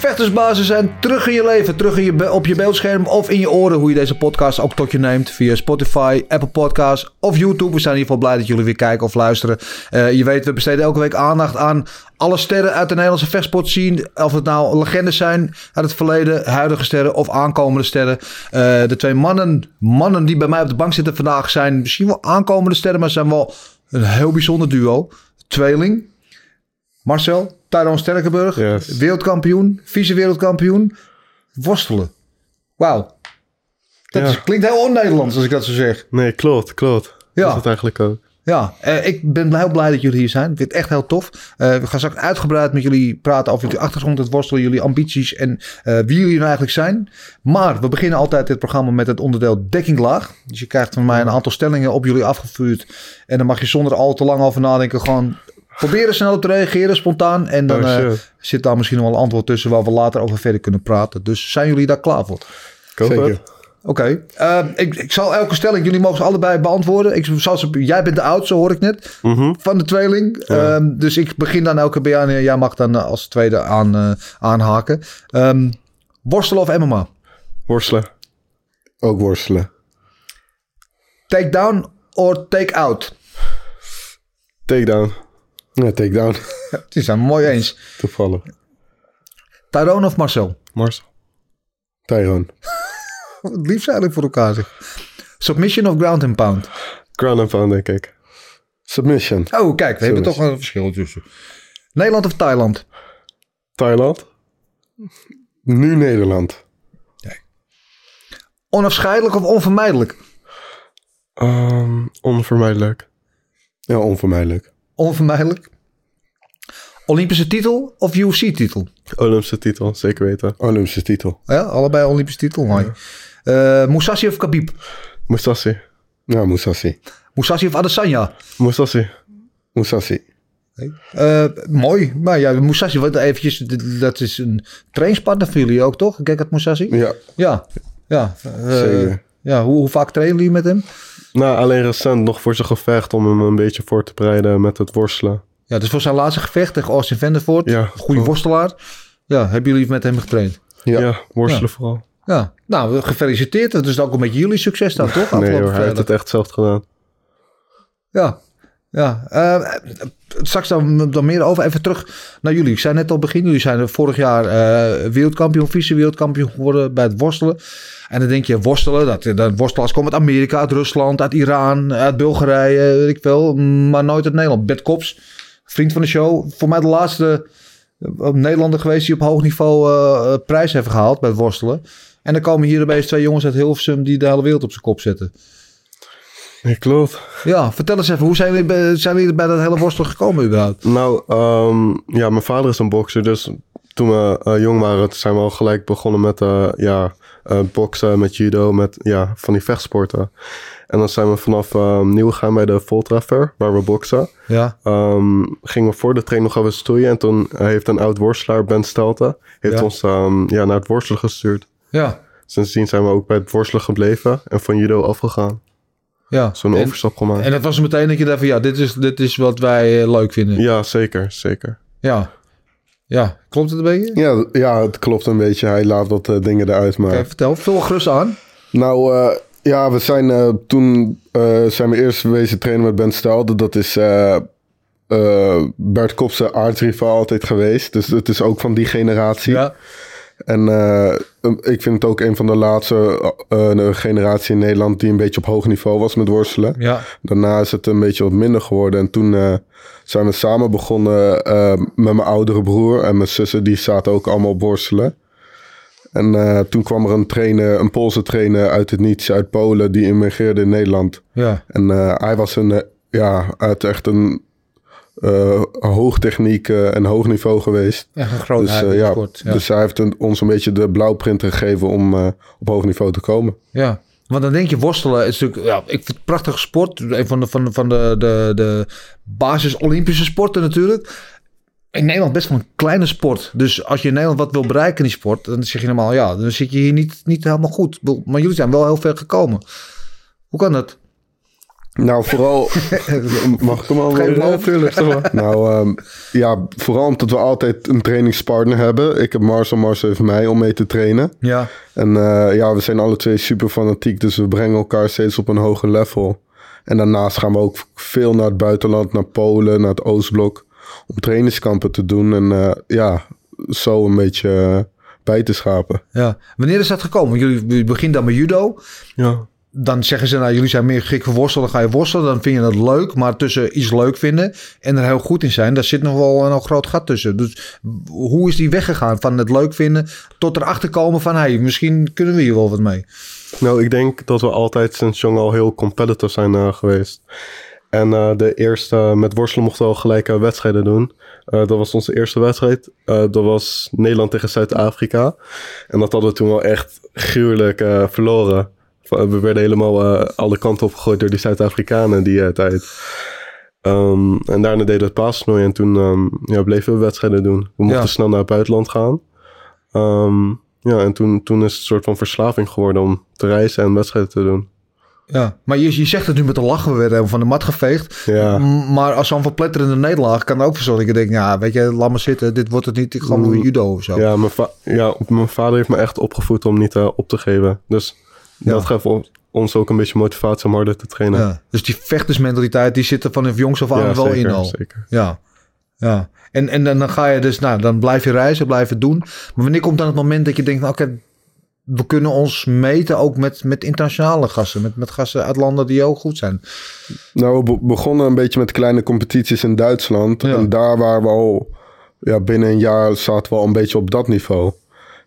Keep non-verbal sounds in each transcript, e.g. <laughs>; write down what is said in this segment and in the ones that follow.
Vechtersbazen zijn terug in je leven, terug in je, op je beeldscherm of in je oren. Hoe je deze podcast ook tot je neemt. Via Spotify, Apple Podcasts of YouTube. We zijn in ieder geval blij dat jullie weer kijken of luisteren. Eh, je weet, we besteden elke week aandacht aan alle sterren uit de Nederlandse vechtsport zien. Of het nou legendes zijn uit het verleden, huidige sterren of aankomende sterren. Eh, de twee mannen, mannen die bij mij op de bank zitten vandaag zijn misschien wel aankomende sterren, maar zijn wel een heel bijzonder duo. Tweeling. Marcel, Tyrone Sterkenburg, Yes. wereldkampioen, vice-wereldkampioen, worstelen. Wauw. Dat Ja. is- klinkt heel on-Nederlands als ik dat zo zeg. Nee, klopt, klopt. Ja. Dat is het eigenlijk ook. Ja, eh, ik ben heel blij dat jullie hier zijn. Ik vind het echt heel tof. Eh, we gaan straks uitgebreid met jullie praten over jullie achtergrond, het worstelen, jullie ambities en eh, wie jullie nou eigenlijk zijn. Maar we beginnen altijd dit programma met het onderdeel dekkinglaag. Dus je krijgt van mij een aantal stellingen op jullie afgevuurd. En dan mag je zonder al te lang over nadenken gewoon proberen snel op te reageren, spontaan. En dan Oh, eh, zit daar misschien nog wel een antwoord tussen waar we later over verder kunnen praten. Dus zijn jullie daar klaar voor? Zeker. Oké, eh, ik, ik zal elke stelling, jullie mogen ze allebei beantwoorden. Ik, jij bent de oudste, hoor ik net, Mhm. van de tweeling. Ja. Ehm, dus ik begin dan elke bij jou en jij mag dan eh, als tweede aan, eh, aanhaken. Ehm, worstelen of MMA? Worstelen. Ook worstelen. Takedown or take-out? Takedown. Ja, takedown. Die zijn we mooi eens. Toevallig. Tyrone of Marcel? Marcel. Tyrone. <laughs> Wat lief zijn eigenlijk voor elkaar zeg. Submission of ground and pound? Ground and pound, denk ik. Submission. Oh, kijk, we hebben toch een verschil tussen. Nederland of Thailand? Thailand. Nu Nederland. Onafscheidelijk of onvermijdelijk? Ehm, onvermijdelijk. Ja, onvermijdelijk. Onvermijdelijk. Olympische titel of UFC-titel? Olympische titel, zeker weten. Olympische titel. Ja, allebei Olympische titel. Mooi. Eh, Musashi of Khabib? Musashi. Ja, Musashi. Musashi of Adesanya? Musashi. Musashi. Eh, mooi. Maar ja, Musashi, wat eventjes, dat is een trainingspartner voor jullie ook, toch? Kijk het Musashi? Ja, Ja. Ja, eh, Zeker. ja hoe, hoe vaak trainen jullie met hem? Nou, alleen recent nog voor zijn gevecht om hem een beetje voor te bereiden met het worstelen. Ja, dus voor zijn laatste gevecht tegen Austin Vandervoort. Ja, goede worstelaar. Ja, hebben jullie met hem getraind? Ja. Ja, worstelen vooral. Ja, nou, gefeliciteerd. Dat is ook een beetje jullie succes dan, toch? Nee hoor, hij heeft het echt zelf gedaan. Ja, ja. Eh, straks dan, dan meer over. Even terug naar jullie. Ik zei net al begin, jullie zijn vorig jaar eh, wereldkampioen, vice-wereldkampioen geworden bij het worstelen. En dan denk je, worstelen, dat, dat worstelaars komen uit Amerika, uit Rusland, uit Iran, uit Bulgarije, weet ik veel. Maar nooit uit Nederland. Bert Kops, vriend van de show. Voor mij de laatste eh, Nederlander geweest die op hoog niveau eh, prijs heeft gehaald bij het worstelen. En dan komen hier opeens twee jongens uit Hilversum die de hele wereld op zijn kop zetten. Ja, klopt. Ja, vertel eens even, hoe zijn jullie, bij- zijn jullie bij dat hele worstelen gekomen überhaupt? Nou, ehm, ja, mijn vader is een bokser, dus toen we eh, jong waren, zijn we al gelijk begonnen met eh, ja, eh, boksen, met judo, met ja, van die vechtsporten. En dan zijn we vanaf uh, nieuw gegaan bij de Voltreffer, waar we boksen. Ja, Ehm, gingen we voor de training nog even stoeien en toen heeft een oud worstelaar, Ben Stelte, heeft Ja. ons ehm, ja, naar het worstelen gestuurd. ja, Sindsdien zijn we ook bij het worstelen gebleven en van judo afgegaan. Ja. Zo'n overstap gemaakt. en dat was meteen dat je dacht van, ja, dit is, dit is wat wij eh, leuk vinden. Ja, zeker, zeker. Ja. Ja, klopt het een beetje? Ja, ja, het klopt een beetje. Hij laat wat eh, dingen eruit, maar... Vertel, vul gerust aan. Nou, eh, ja, we zijn toen zijn we eerst wezen trainen met Ben Stelde. Dat is Bert Kopse aardsrivaal altijd geweest. Dus het is ook van die generatie. Ja, En eh, ik vind het ook een van de laatste eh, generatie in Nederland die een beetje op hoog niveau was met worstelen. ja, Daarna is het een beetje wat minder geworden. En toen zijn we samen begonnen met mijn oudere broer en mijn zussen. Die zaten ook allemaal op worstelen. En toen kwam er een trainer, een Poolse trainer uit het niets, uit Polen, die immigreerde in Nederland. ja, En hij was een, ja, uit echt een eh hoogtechniek en hoog niveau geweest. een groot Dus, eh, ja, ja. dus hij heeft een- ons een beetje de blauwprint gegeven om eh, op hoog niveau te komen. Ja, want dan denk je worstelen is natuurlijk, ja, ik vind het een prachtige sport. Een van de, van van de, de, de basis Olympische sporten natuurlijk. in Nederland best wel een kleine sport. Dus als je in Nederland wat wil bereiken in die sport, dan zeg je normaal, ja, dan zit je hier niet, niet helemaal goed. Maar jullie zijn wel heel ver gekomen. Hoe kan dat? Nou, vooral... <laughs> Mag ik hem al? Zeg maar. Nou, ehm, ja, vooral omdat we altijd een trainingspartner hebben. Ik heb Marcel, Marcel heeft mij om mee te trainen. Ja, En eh, ja, we zijn alle twee super fanatiek, dus we brengen elkaar steeds op een hoger level. En daarnaast gaan we ook veel naar het buitenland, naar Polen, naar het Oostblok, om trainingskampen te doen. En eh, ja, zo een beetje eh, bij te schapen. ja. Wanneer is dat gekomen? Jullie jullie beginnen dan met judo. Ja. Dan zeggen ze, nou, jullie zijn meer gek voor worstelen. Dan ga je worstelen, dan vind je dat leuk. Maar tussen iets leuk vinden en er heel goed in zijn... daar zit nog wel een groot gat tussen. Dus hoe is die weggegaan van het leuk vinden... tot erachter komen van... hey, misschien kunnen we hier wel wat mee. Nou, ik denk dat we altijd sinds jong al heel competitive zijn eh, geweest. En eh, de eerste, met worstelen mochten we al gelijk eh, wedstrijden doen. Dat was onze eerste wedstrijd. Dat was Nederland tegen Zuid-Afrika. En dat hadden we toen wel echt gruwelijk verloren. We werden helemaal eh, alle kanten opgegooid door die Zuid-Afrikanen die eh, tijd. Ehm, en daarna deden we het paastoernooi en toen ehm, ja, bleven we wedstrijden doen. We mochten Ja. snel naar het buitenland gaan. Ehm, ja, en toen, toen is het een soort van verslaving geworden om te reizen en wedstrijden te doen. Ja, maar je, je zegt het nu met een lachen. We werden van de mat geveegd. Ja. Maar als zo'n verpletterende nederlaag kan er ook voor zorgen. Ik denk, ja, weet je, laat maar zitten. Dit wordt het niet. Ik ga maar weer judo of zo. Ja, mijn, ja, mijn vader heeft me echt opgevoed om niet eh, op te geven. Dus Ja. dat geeft ons- ook een beetje motivatie om harder te trainen. Ja, Dus die vechtersmentaliteit, die zit er vanaf jongs af aan Ja, wel zeker, in al. zeker. Ja, ja. En, en dan, dan ga je dus, nou, dan blijf je reizen, blijf het doen. Maar wanneer komt dan het moment dat je denkt, nou, oké, we kunnen ons meten ook met, met internationale gasten. Met, met gasten uit landen die ook goed zijn. Nou, we be- begonnen een beetje met kleine competities in Duitsland. Ja. En daar waren we al, ja, binnen een jaar zaten we al een beetje op dat niveau.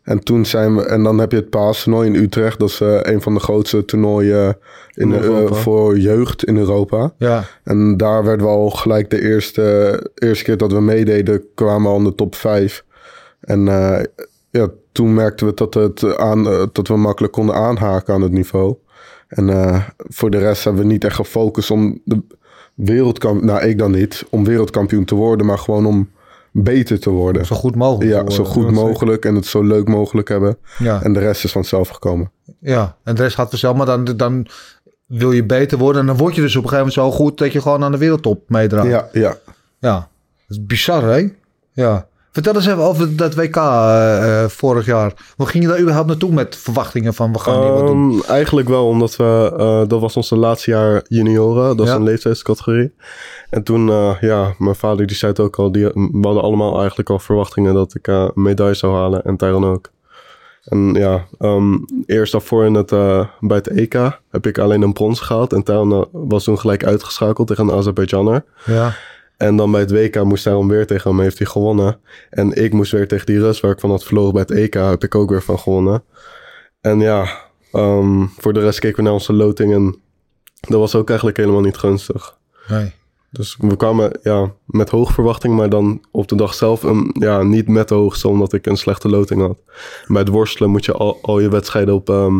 En toen zijn we, en dan heb je het paastoernooi in Utrecht. Dat is eh, een van de grootste toernooien in, In eh, voor jeugd in Europa. Ja, En daar werden we al gelijk de eerste, eerste keer dat we meededen, kwamen we al in de top 5. En eh, ja, toen merkten we dat, het aan, eh, dat we makkelijk konden aanhaken aan het niveau. En eh, voor de rest hebben we niet echt gefocust om de wereldkampioen, nou ik dan niet, om wereldkampioen te worden, maar gewoon om beter te worden. zo goed mogelijk. Ja, zo goed mogelijk en het zo leuk mogelijk hebben. Ja, En de rest is vanzelf gekomen. ja, en de rest gaat vanzelf. Maar dan, dan wil je beter worden. En dan word je dus op een gegeven moment zo goed dat je gewoon aan de wereldtop meedraagt. Ja, ja. Ja, dat is bizar, hè? Ja. Vertel eens even over dat WK eh, eh, vorig jaar. Hoe ging je daar überhaupt naartoe met verwachtingen van we gaan hier wat doen? Ehm, eigenlijk wel, omdat we, eh, dat was onze laatste jaar junioren. Dat is Ja. een leeftijdscategorie. En toen, ja, mijn vader die zei het ook al. Die, we hadden allemaal eigenlijk al verwachtingen dat ik een medaille zou halen. En Tyron ook. En ja, ehm, eerst daarvoor in het, bij het EK heb ik alleen een brons gehaald. En Tyron was toen gelijk uitgeschakeld tegen een Azerbeidzjaner. Ja, En dan bij het WK moest hij weer tegen hem, heeft hij gewonnen. En ik moest weer tegen die Rus waar ik van had verloren bij het EK, heb ik ook weer van gewonnen. En ja, ehm, voor de rest keken we naar onze loting en dat was ook eigenlijk helemaal niet gunstig. nee. Dus we kwamen ja, met hoge verwachting, maar dan op de dag zelf um, ja, niet met de hoogste, omdat ik een slechte loting had. Bij het worstelen moet je al, al je wedstrijden op, ehm,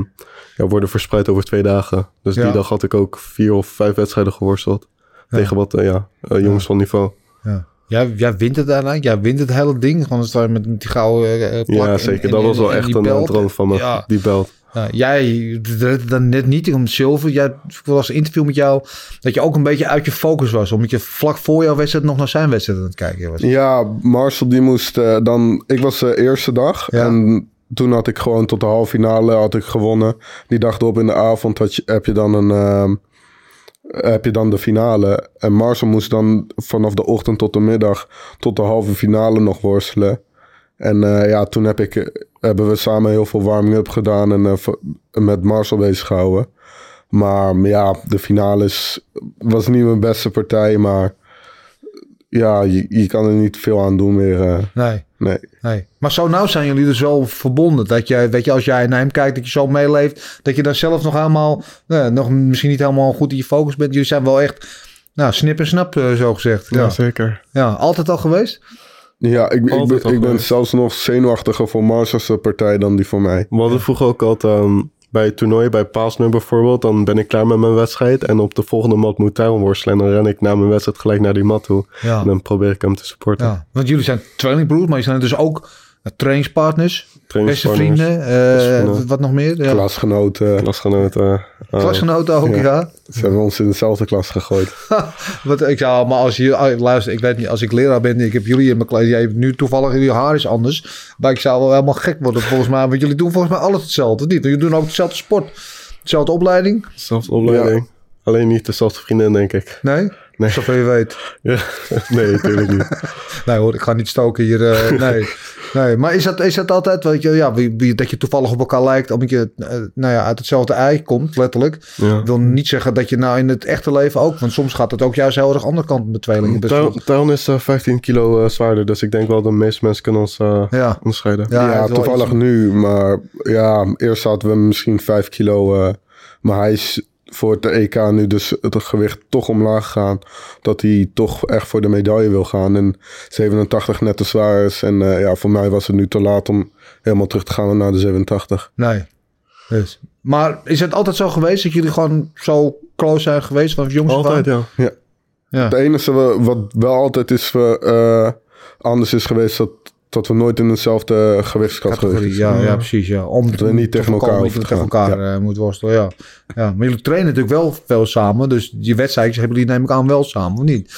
ja, worden verspreid over twee dagen. Dus Ja. die dag had ik ook vier of vijf wedstrijden geworsteld. Tegen wat eh, ja, eh, jongens van niveau. Ja. Jij, jij wint het daarna. Jij wint het hele ding. Gewoon sta je met die gouden eh, plak Ja, zeker. en- dat was wel en echt een droom van me, Ja. die belt. Ja, jij redde dan net niet om zilver. Jij was een interview met jou dat je ook een beetje uit je focus was. Omdat je vlak voor jouw wedstrijd nog naar zijn wedstrijd aan het kijken was. Ja, Marcel die moest dan... Ik was de eerste dag Ja. en toen had ik gewoon tot de halve finale had ik gewonnen. Die dag erop in de avond had je, heb je dan een... ehm, heb je dan de finale. En Marcel moest dan vanaf de ochtend tot de middag tot de halve finale nog worstelen. En eh, ja, toen heb ik, hebben we samen heel veel warming-up gedaan en eh, met Marcel bezig gehouden. Maar ja, de finale was niet mijn beste partij, maar ja, je, je kan er niet veel aan doen meer. eh, Nee, nee. nee. Maar zo nauw zijn jullie dus wel verbonden. Dat je, weet je, als jij naar hem kijkt, dat je zo meeleeft. Dat je dan zelf nog helemaal, nou, nog misschien niet helemaal goed in je focus bent. Jullie zijn wel echt, nou, snip en snap, eh, zo gezegd. Ja. zeker. ja, altijd al geweest? Ja, ik, ik, ben, ik zelfs nog zenuwachtiger voor Marcel's partij dan die voor mij. We hadden vroeger ook altijd... ehm, bij het toernooi, bij Paasnu bijvoorbeeld, dan ben ik klaar met mijn wedstrijd. En op de volgende mat moet Tyron worstelen. En dan ren ik na mijn wedstrijd gelijk naar die mat toe. Ja. En dan probeer ik hem te supporten. Ja, want jullie zijn tweelingbroers, maar je zijn dus ook trainingspartners, Trainingspartners, vrienden, eh, beste vrienden. wat nog meer? Ja. Klasgenoten. Klasgenoten. eh, Klasgenoten ook, ja. Ja. Ze hebben ons in dezelfde klas gegooid. <laughs> Wat ik zou, maar als je ah, luister, ik weet niet, als ik leraar ben, ik heb jullie in mijn klas, jij hebt nu toevallig je haar is anders, maar ik zou wel helemaal gek worden volgens mij, want jullie doen volgens mij alles hetzelfde, niet? Jullie doen ook dezelfde sport, dezelfde opleiding, Zelfde opleiding. Alleen niet dezelfde vriendin, denk ik. nee? Nee. Zoveel je weet. <laughs> Ja. nee, natuurlijk niet. <laughs> Nee hoor, ik ga niet stoken hier. eh, nee. Nee. Maar is dat, is dat altijd, weet je, ja, wie, wie- dat je toevallig op elkaar lijkt, omdat je eh, nou ja, uit hetzelfde ei komt, letterlijk. Ja. wil niet zeggen dat je nou in het echte leven ook, want soms gaat het ook juist heel erg andere kant met tweelingen. Tyron is eh, 15 kilo eh, zwaarder, dus ik denk wel dat de meeste mensen kunnen ons eh, Ja. onderscheiden. Ja, toevallig iets- nu. Maar ja, eerst hadden we misschien 5 kilo. eh, maar hij is voor het EK nu dus het gewicht toch omlaag gegaan. Dat hij toch echt voor de medaille wil gaan. En 87 net te zwaar is. En eh, ja, voor mij was het nu te laat om helemaal terug te gaan naar de 87. Nee. Dus. Maar is het altijd zo geweest dat jullie gewoon zo close zijn geweest van jongens? Altijd, ja. Ja. Het enige wa- wat wel altijd is we, eh, anders is geweest... Dat, dat we nooit in dezelfde gewichtscategorie Categorie, ja, ja, precies. Ja. Om we niet te tegen elkaar tegen gaan. elkaar eh, moet worstelen. Ja. ja. Maar jullie trainen natuurlijk wel veel samen. Dus die wedstrijdjes hebben jullie neem ik aan wel samen, of niet?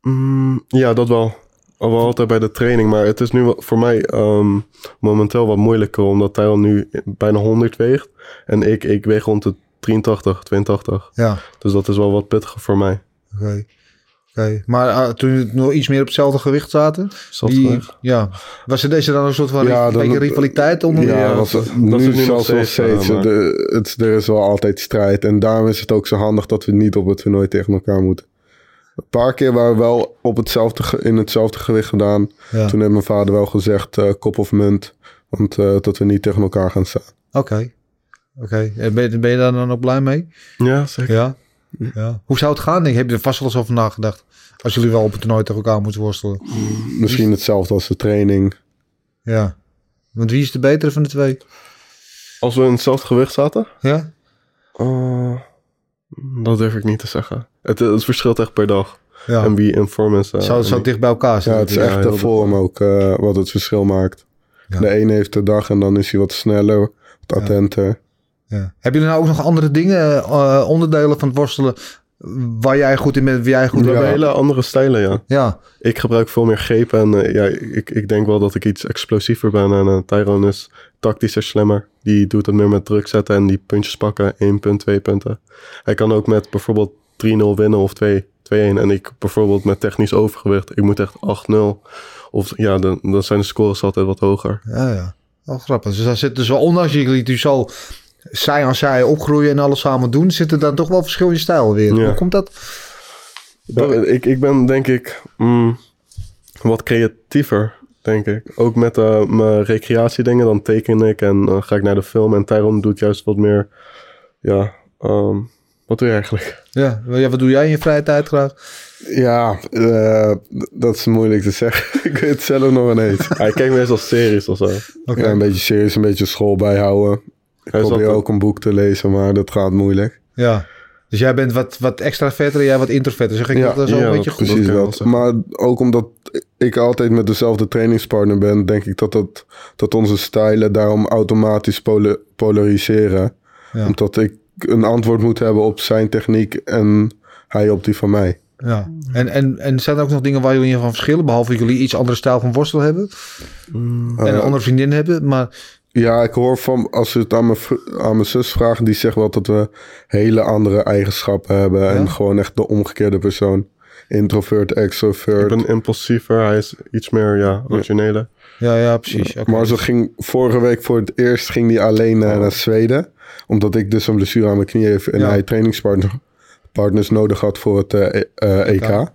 Mm, ja, dat wel. Al wel altijd bij de training, maar het is nu voor mij ehm, momenteel wat moeilijker, omdat Tyron nu bijna 100 weegt. En ik, ik weeg rond de 83, 82. Ja. Dus dat is wel wat pittiger voor mij. Oké. Maar eh, toen jullie nog iets meer op hetzelfde gewicht zaten, die, ja, was er deze dan een soort van Ja, dan- rivaliteit onder? Ja, Ja, was, dat- nu is het nu nog zelfs nog steeds, maar- de, het, er is wel altijd strijd. En daarom is het ook zo handig dat we niet op het toernooi tegen elkaar moeten. Een paar keer waren we wel op hetzelfde, in hetzelfde gewicht gedaan. Ja. Toen heeft mijn vader wel gezegd, eh, kop of munt. Want eh, dat we niet tegen elkaar gaan staan. Oké. Oké. En Ben, je- ben je daar dan ook blij mee? Ja, zeker. Ja. Ja. Hoe zou het gaan? Ik heb je er vast wel eens over nagedacht. Als jullie wel op het toernooi tegen elkaar moeten worstelen. Misschien hetzelfde als de training. Ja. Want wie is de betere van de twee? Als we in hetzelfde gewicht zaten? Ja? Uh, dat durf ik niet te zeggen. Het, het verschilt echt per dag. Ja. En wie in vorm is. eh, Zou het zo dicht bij elkaar Ja, zitten? het is Ja, echt de vorm ook eh, wat het verschil maakt. Ja. De ene heeft de dag en dan is hij wat sneller, wat attenter. Ja. Hebben jullie nou ook nog andere dingen, eh, onderdelen van het worstelen, waar jij goed in bent, waar jij goed in bent? hele andere stijlen, ja. Ja. Ik gebruik veel meer grepen en eh, ja, ik, ik denk wel dat ik iets explosiever ben. En eh Tyron is tactischer, slimmer. Die doet het meer met druk zetten en die puntjes pakken. 1 punt, 2 punten. Hij kan ook met bijvoorbeeld 3-0 winnen of 2 2-1. En ik bijvoorbeeld met technisch overgewicht. Ik moet echt 8-0. Of ja, dan, dan zijn de scores altijd wat hoger. Ja, ja. Wel grappig. Dus daar zit dus wel, ondanks jullie dus zo zij aan zij opgroeien en alles samen doen, zit er dan toch wel verschil in je stijl weer. Ja. Hoe komt dat? Ik, ik ben denk ik mm, wat creatiever, denk ik. Ook met eh, mijn recreatiedingen, dan teken ik en eh, ga ik naar de film. En Tyron doet juist wat meer, ja, ehm, wat doe je eigenlijk? Ja. ja, wat doe jij in je vrije tijd graag? Ja, eh, dat is moeilijk te zeggen. <laughs> ik weet het zelf nog ineens. Hij kijkt meestal series of zo. Ja, een beetje serieus, een beetje school bijhouden. Ik Hij probeer ook een boek te lezen, maar dat gaat moeilijk. Ja. Dus jij bent wat, wat extra vetter en jij wat introverter. Zeg ik Ja, dat zo ja, een beetje goed? Precies dat. Maar ook omdat ik altijd met dezelfde trainingspartner ben, denk ik dat, dat, dat onze stijlen daarom automatisch polariseren. Ja. Omdat ik een antwoord moet hebben op zijn techniek en hij op die van mij. Ja. En, en, en zijn er ook nog dingen waar jullie van verschillen? Behalve dat jullie iets andere stijl van worstelen hebben. en een Eh, andere vriendin hebben. Maar Ja, ik hoor van, als je het aan mijn, aan mijn zus vraagt, die zegt wel dat we hele andere eigenschappen hebben. En gewoon echt de omgekeerde persoon. Introvert, Ik extrovert. ben impulsiever, hij is iets meer, ja, rationele. ja, ja precies. Maar zo ging vorige week voor het eerst ging hij alleen eh, naar Zweden. Omdat ik dus een blessure aan mijn knie heb en Ja. hij trainingspartners partners nodig had voor het eh, eh, EK.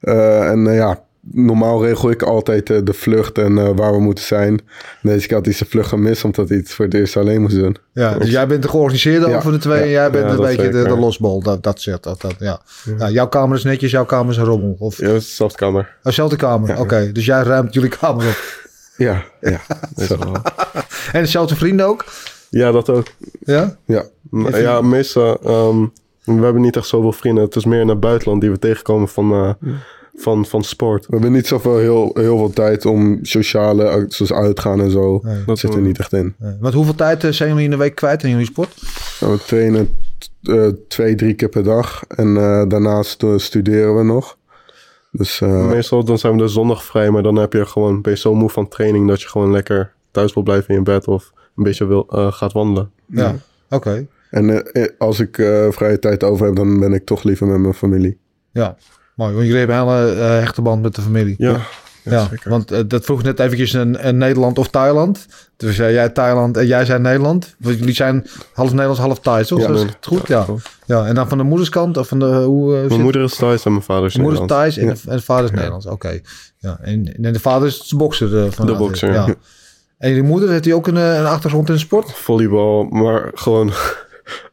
Eh, en eh, ja, normaal regel ik altijd eh, de vlucht en eh, waar we moeten zijn. Deze keer had hij zijn vlucht gemist omdat hij het voor het eerst alleen moest doen. Ja, dus jij bent de georganiseerde Ja. over de twee en jij bent Ja, een beetje de, losbol. Dat, dat zegt dat, dat, ja. ja. Jouw kamer is netjes, jouw kamer is een rommel. Of Ja, dezelfde kamer. oh, dezelfde kamer, oké. Dus jij ruimt jullie kamer op. Ja, ja. <laughs> <laughs> En dezelfde vrienden ook? Ja, dat ook. Ja? Ja. Ja, meestal... ehm, we hebben niet echt zoveel vrienden. Het is meer in het buitenland die we tegenkomen van, eh, van, van sport. We hebben niet zoveel heel, heel veel tijd om sociale, zoals uitgaan en zo. Nee. dat zit er niet echt in. Nee. Want hoeveel tijd eh, zijn jullie in de week kwijt in jullie sport? Nou, we trainen eh, twee, drie keer per dag. En eh, daarnaast studeren we nog. Dus eh, Meestal dan zijn we de zondag vrij, maar dan heb je gewoon, ben je zo moe van training dat je gewoon lekker thuis wil blijven in je bed of een beetje wil, eh, gaat wandelen. Ja. Oké. en als ik eh, vrije tijd over heb, dan ben ik toch liever met mijn familie. Ja. Mooi. Want jullie hebben een hele eh, hechte band met de familie. Ja, Ja, want eh, dat vroeg net eventjes een, een Nederland of Thailand. Dus jij Thailand en jij zijn Nederland. Want jullie zijn half Nederlands, half Thai, toch? Ja, dat is het goed, ja. ja. En dan van de moederskant of van de... Hoe, eh, zit- Mijn moeder is Thais en mijn vader is de moeder is Nederlands. Thais en, de, en de vader is Nederlands. Oké. Ja. En, en de vader is de bokser. eh, van De bokser, Ja. En je moeder, heeft hij ook een, een achtergrond in de sport? Volleybal, maar gewoon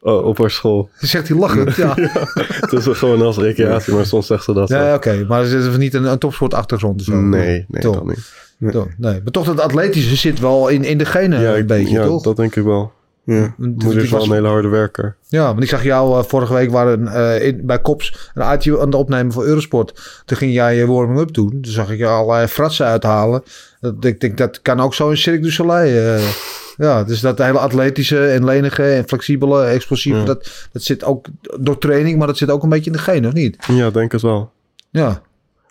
eh, <laughs> op haar school. Zegt hij lachend, ja. <laughs> Het is gewoon als recreatie, maar soms zegt ze dat. Ja, oké. Maar er is niet een, een topsportachtergrond? Nee, nee, Toch. dat niet. Toch, nee. Maar toch dat atletische zit wel in, in de genen Ja, een beetje, ja toch? dat denk ik wel. Ja. Moeder is wel was- een hele harde werker. Ja, want ik zag jou eh, vorige week waren eh, in, bij Kops een item aan het opnemen voor Eurosport. Toen ging jij je warming-up doen. Toen zag ik je allerlei fratsen uithalen. Dat, ik denk, dat kan ook zo in Cirque du Soleil. eh. Ja, dus dat hele atletische en lenige en flexibele, explosieve, Ja. dat, dat zit ook door training, maar dat zit ook een beetje in de genen, of niet? Ja, denk het wel. Ja,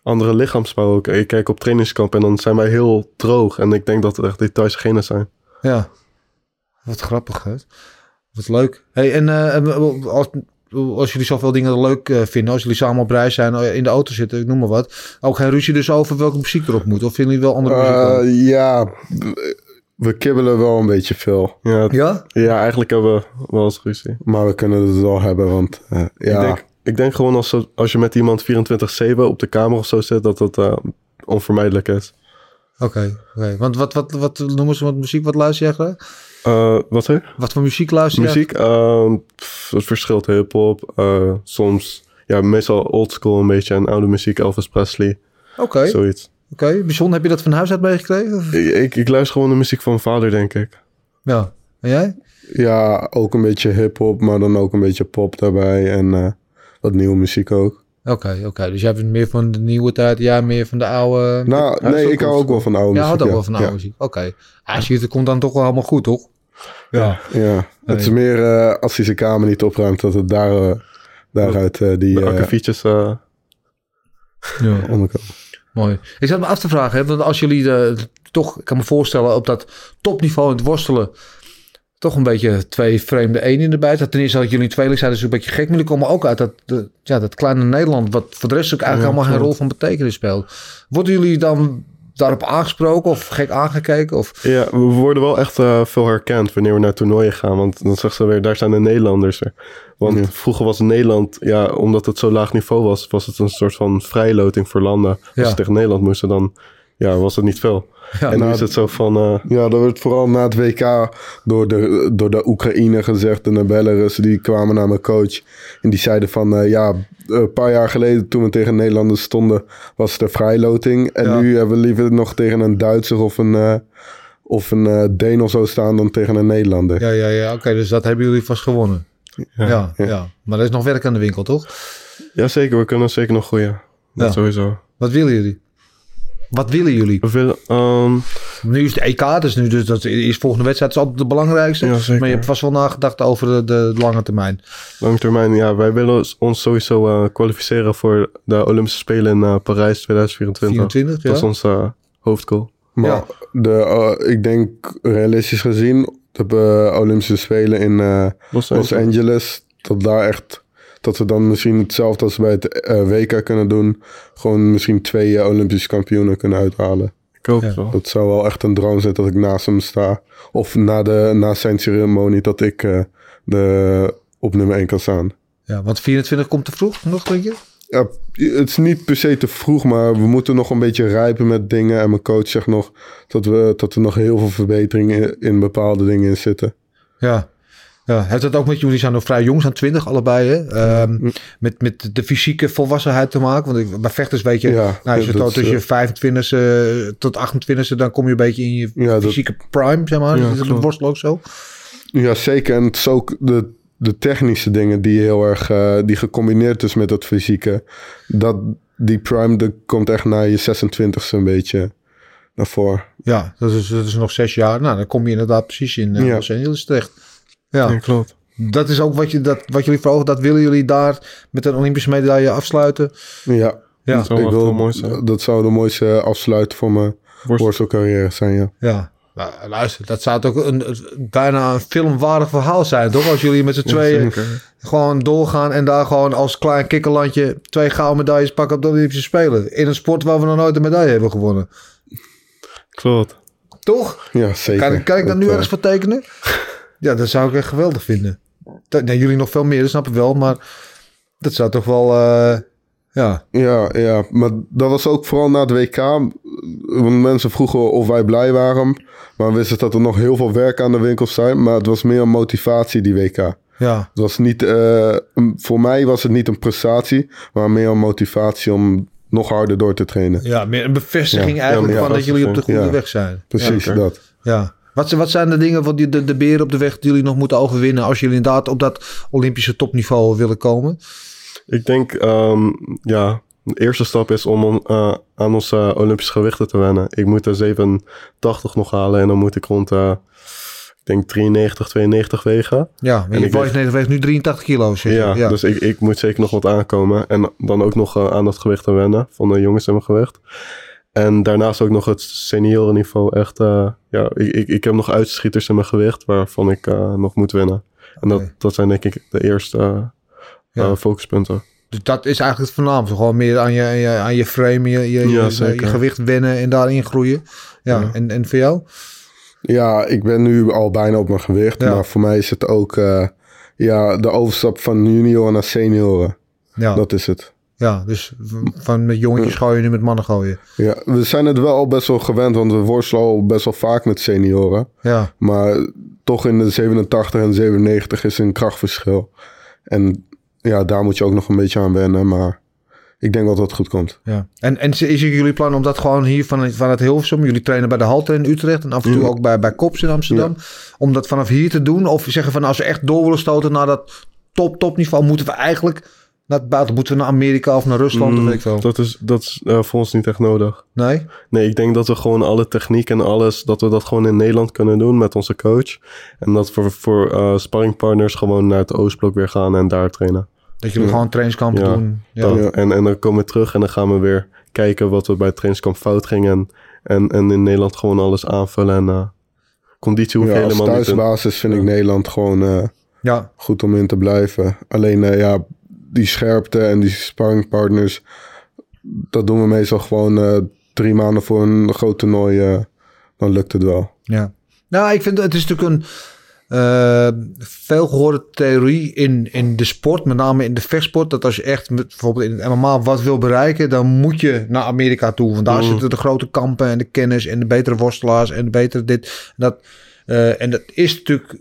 Andere lichaamsbouw ook. Ik kijk op trainingskamp en dan zijn wij heel droog. En ik denk dat het echt details genen zijn. ja. Wat grappig, hè? Wat leuk. Hey, en eh, als, als jullie zoveel dingen leuk eh, vinden, als jullie samen op reis zijn, eh, in de auto zitten, ik noem maar wat. Ook geen ruzie dus over welke muziek erop moet? Of vinden jullie wel andere muziek? Eh, ja, we kibbelen wel een beetje veel. Ja, het- ja? ja eigenlijk hebben we wel eens ruzie. Maar we kunnen het wel hebben, want eh, ja, Ik, denk, ik denk gewoon als, als je met iemand 24-7 op de kamer of zo zit, dat dat eh, onvermijdelijk is. Oké, oké. Want wat, wat, wat noemen ze wat muziek? Wat luister graag? Eh, wat zeg je? Wat voor muziek luister jij? Muziek? ehm, pff, het verschilt hip-hop. eh, soms, ja, meestal oldschool een beetje en oude muziek, Elvis Presley, Oké, oké. zoiets. Bijzonder, heb je dat van huis uit meegekregen? Of? Ik, ik, ik luister gewoon de muziek van mijn vader, denk ik. Ja. En jij? ja, ook een beetje hip-hop, maar dan ook een beetje pop daarbij en eh, wat nieuwe muziek ook. Oké, oké. Dus jij bent meer van de nieuwe tijd, jij meer van de oude... Nou, nee, ik hou ook wel van oude ja, muziek. houdt ook wel van oude ja. muziek. Oké. Ah, zie je, het komt dan toch wel helemaal goed, toch? Ja. Ja, het is meer eh, als hij zijn kamer niet opruimt, dat het daar, eh, daaruit eh, die De eh akkefietjes, ja. onderkomt. Mooi. Ik zat me af te vragen, hè, want als jullie eh, toch, ik kan me voorstellen, op dat topniveau in het worstelen, toch een beetje twee vreemde eenheden erbij. Dat ten eerste dat jullie tweeling zijn, is een beetje gek. Maar jullie komen ook uit dat, de, ja, dat kleine Nederland, wat voor de rest ook eigenlijk Ja, allemaal geen klopt. rol van betekenis speelt. Worden jullie dan daarop aangesproken of gek aangekeken? Of, Ja, we worden wel echt eh, veel herkend wanneer we naar toernooien gaan. Want dan zegt ze weer, daar zijn de Nederlanders er. Want Ja. vroeger was Nederland, ja, omdat het zo laag niveau was, was het een soort van vrijloting voor landen. Als ze tegen Nederland moesten, dan ja, was het niet veel. Ja, en nu nou, is het zo van, eh, Ja, dat werd vooral na het WK door de, door de Oekraïne gezegd en de Belarus. Die kwamen naar mijn coach en die zeiden van... eh, ja, een paar jaar geleden toen we tegen Nederlanders stonden was het een vrijloting. En Ja. nu hebben we liever nog tegen een Duitser of een, eh of een Deen of zo staan dan tegen een Nederlander. ja, ja, ja. Oké, dus dat hebben jullie vast gewonnen. Ja, ja, Maar er is nog werk aan de winkel, toch? ja zeker, we kunnen zeker nog groeien. Dat Ja. sowieso. Wat willen jullie? Wat willen jullie? We willen, ehm, Nu is het EK, dus nu dus dat is volgende wedstrijd is altijd de belangrijkste. Ja. Maar je hebt vast wel nagedacht over de, de lange termijn. lange termijn, ja, wij willen ons sowieso eh, kwalificeren voor de Olympische Spelen in eh, Parijs 2024. 24, ja. Dat is ons eh, hoofdgoal. Maar Ja. de, ik denk realistisch gezien de eh, Olympische Spelen in eh, Los Los Angeles. Dat daar echt... Dat we dan misschien hetzelfde als bij het eh, WK kunnen doen. Gewoon misschien twee Olympische kampioenen kunnen uithalen. Ik hoop Ja. het wel. Dat zou wel echt een droom zijn dat ik naast hem sta. Of na, de, na zijn ceremonie dat ik eh, de, op nummer 1 kan staan. Ja, want 24 komt te vroeg nog, denk je? Ja, het is niet per se te vroeg, maar we moeten nog een beetje rijpen met dingen. En mijn coach zegt nog dat, we, dat er nog heel veel verbeteringen in, in bepaalde dingen in zitten. Ja. ja. Heeft dat ook met jullie zijn nog vrij jong, zijn 20 allebei, hè? Ehm, met, met de fysieke volwassenheid te maken? Want ik, bij vechters weet je, Ja, nou, als je tot tussen eh, je 25e tot 28e, dan kom je een beetje in je dat- fysieke prime, zeg maar. Ja, is klopt. worstelen ook zo? Ja, zeker. En het is ook de, de technische dingen die heel erg... eh, die gecombineerd is met het fysieke. Dat, die prime, dat komt echt na je 26e een beetje naar voren. Ja, dat is, dat is nog zes jaar. Nou, dan kom je inderdaad precies in uh, Ja. Los Angeles terecht. Ja, Ja, klopt. dat is ook wat, je, dat, wat jullie voor ogen, dat willen jullie daar met een Olympische medaille afsluiten. Ja, Ja, Dat zou ik wil, heel mooi zijn. dat zou de mooiste afsluit voor mijn Worst- worstelcarrière zijn, ja. ja. Nou, luister, dat zou toch een, bijna een filmwaardig verhaal zijn, toch? Als jullie met z'n tweeën gewoon doorgaan en daar gewoon als klein kikkerlandje twee gouden medailles pakken op de Olympische Spelen. In een sport waar we nog nooit een medaille hebben gewonnen. Klopt. Toch? Ja, zeker. Kan, kan ik daar nu Dat, eh, ergens voor tekenen? Ja, dat zou ik echt geweldig vinden. Dat, nee, jullie nog veel meer, dat snap ik wel. Maar dat zou toch wel... eh, ja, Ja, ja, maar dat was ook vooral na het WK. Want mensen vroegen of wij blij waren. Maar we wisten dat er nog heel veel werk aan de winkel zijn. Maar het was meer een motivatie, die WK. ja, Het was niet, eh, voor mij was het niet een prestatie, maar meer een motivatie om nog harder door te trainen. ja, meer een bevestiging Ja, eigenlijk ja, van dat jullie op de goede ja. weg zijn. Precies dat. Ja. Wat, zijn- wat zijn de dingen, wat die, de, de beren op de weg die jullie nog moeten overwinnen... als jullie inderdaad op dat Olympische topniveau willen komen? Ik denk, ehm, ja, de eerste stap is om eh, aan onze Olympische gewichten te wennen. Ik moet de 87 nog halen en dan moet ik rond, eh, ik denk 93, 92 wegen. Ja, En je voice weegt nu 83 kilo. Ja, ja. dus ik, ik moet zeker nog wat aankomen. En dan ook nog eh, aan dat gewicht te wennen van de jongens in mijn gewicht. En daarnaast ook nog het seniorenniveau. Echt, eh, ja, ik, ik, ik heb nog uitschieters in mijn gewicht waarvan ik eh, nog moet winnen. En dat, dat zijn denk ik de eerste eh, Ja. focuspunten. Dus dat is eigenlijk het voornaamste. Gewoon meer aan je, aan je, aan je frame, je, je, Ja, je, zeker. je gewicht wennen en daarin groeien. Ja, Ja. En, en voor jou? Ja, ik ben nu al bijna op mijn gewicht, Ja. maar voor mij is het ook eh, ja, de overstap van junior naar senioren. Ja, Dat is het. ja dus van met jongetjes gooien nu met mannen gooien. Ja, we zijn het wel al best wel gewend, want we worstelen al best wel vaak met senioren. Ja, Maar toch in de 87 en 97 is een krachtverschil. En ja, daar moet je ook nog een beetje aan wennen, maar ik denk wel dat het goed komt. ja. En, en is het jullie plan om dat gewoon hier van, van het Hilversum... jullie trainen bij de Halte in Utrecht... en af en toe Ja. ook bij, bij Kops in Amsterdam... om dat vanaf hier te doen? Of zeggen van als we echt door willen stoten naar dat top, topniveau... moeten we eigenlijk naar het buiten... moeten we naar Amerika of naar Rusland of Mm, weet ik veel? dat is, dat is eh, voor ons niet echt nodig. Nee? Nee, ik denk dat we gewoon alle techniek en alles, dat we dat gewoon in Nederland kunnen doen met onze coach. En dat we voor eh sparringpartners gewoon naar het Oostblok weer gaan en daar trainen. Dat jullie Ja. gewoon trainingskampen Ja. doen? Ja. Dat. Ja. En, en dan komen we terug en dan gaan we weer kijken wat we bij het trainingskamp fout gingen. En, en, en in Nederland gewoon alles aanvullen. En eh, conditie hoef je Ja, als helemaal niet in. thuisbasis vind ik Nederland gewoon eh, ja. goed om in te blijven. Alleen eh, ja, die scherpte en die sparringpartners, dat doen we meestal gewoon eh, drie maanden voor een groot toernooi. eh, dan lukt het wel. Ja. Nou, ik vind het is natuurlijk een eh veelgehoorde theorie in, in de sport, met name in de vechtsport, dat als je echt met, bijvoorbeeld in het MMA wat wil bereiken, dan moet je naar Amerika toe. Want daar Mm. zitten de grote kampen en de kennis en de betere worstelaars en de betere dit. En dat, en dat is natuurlijk,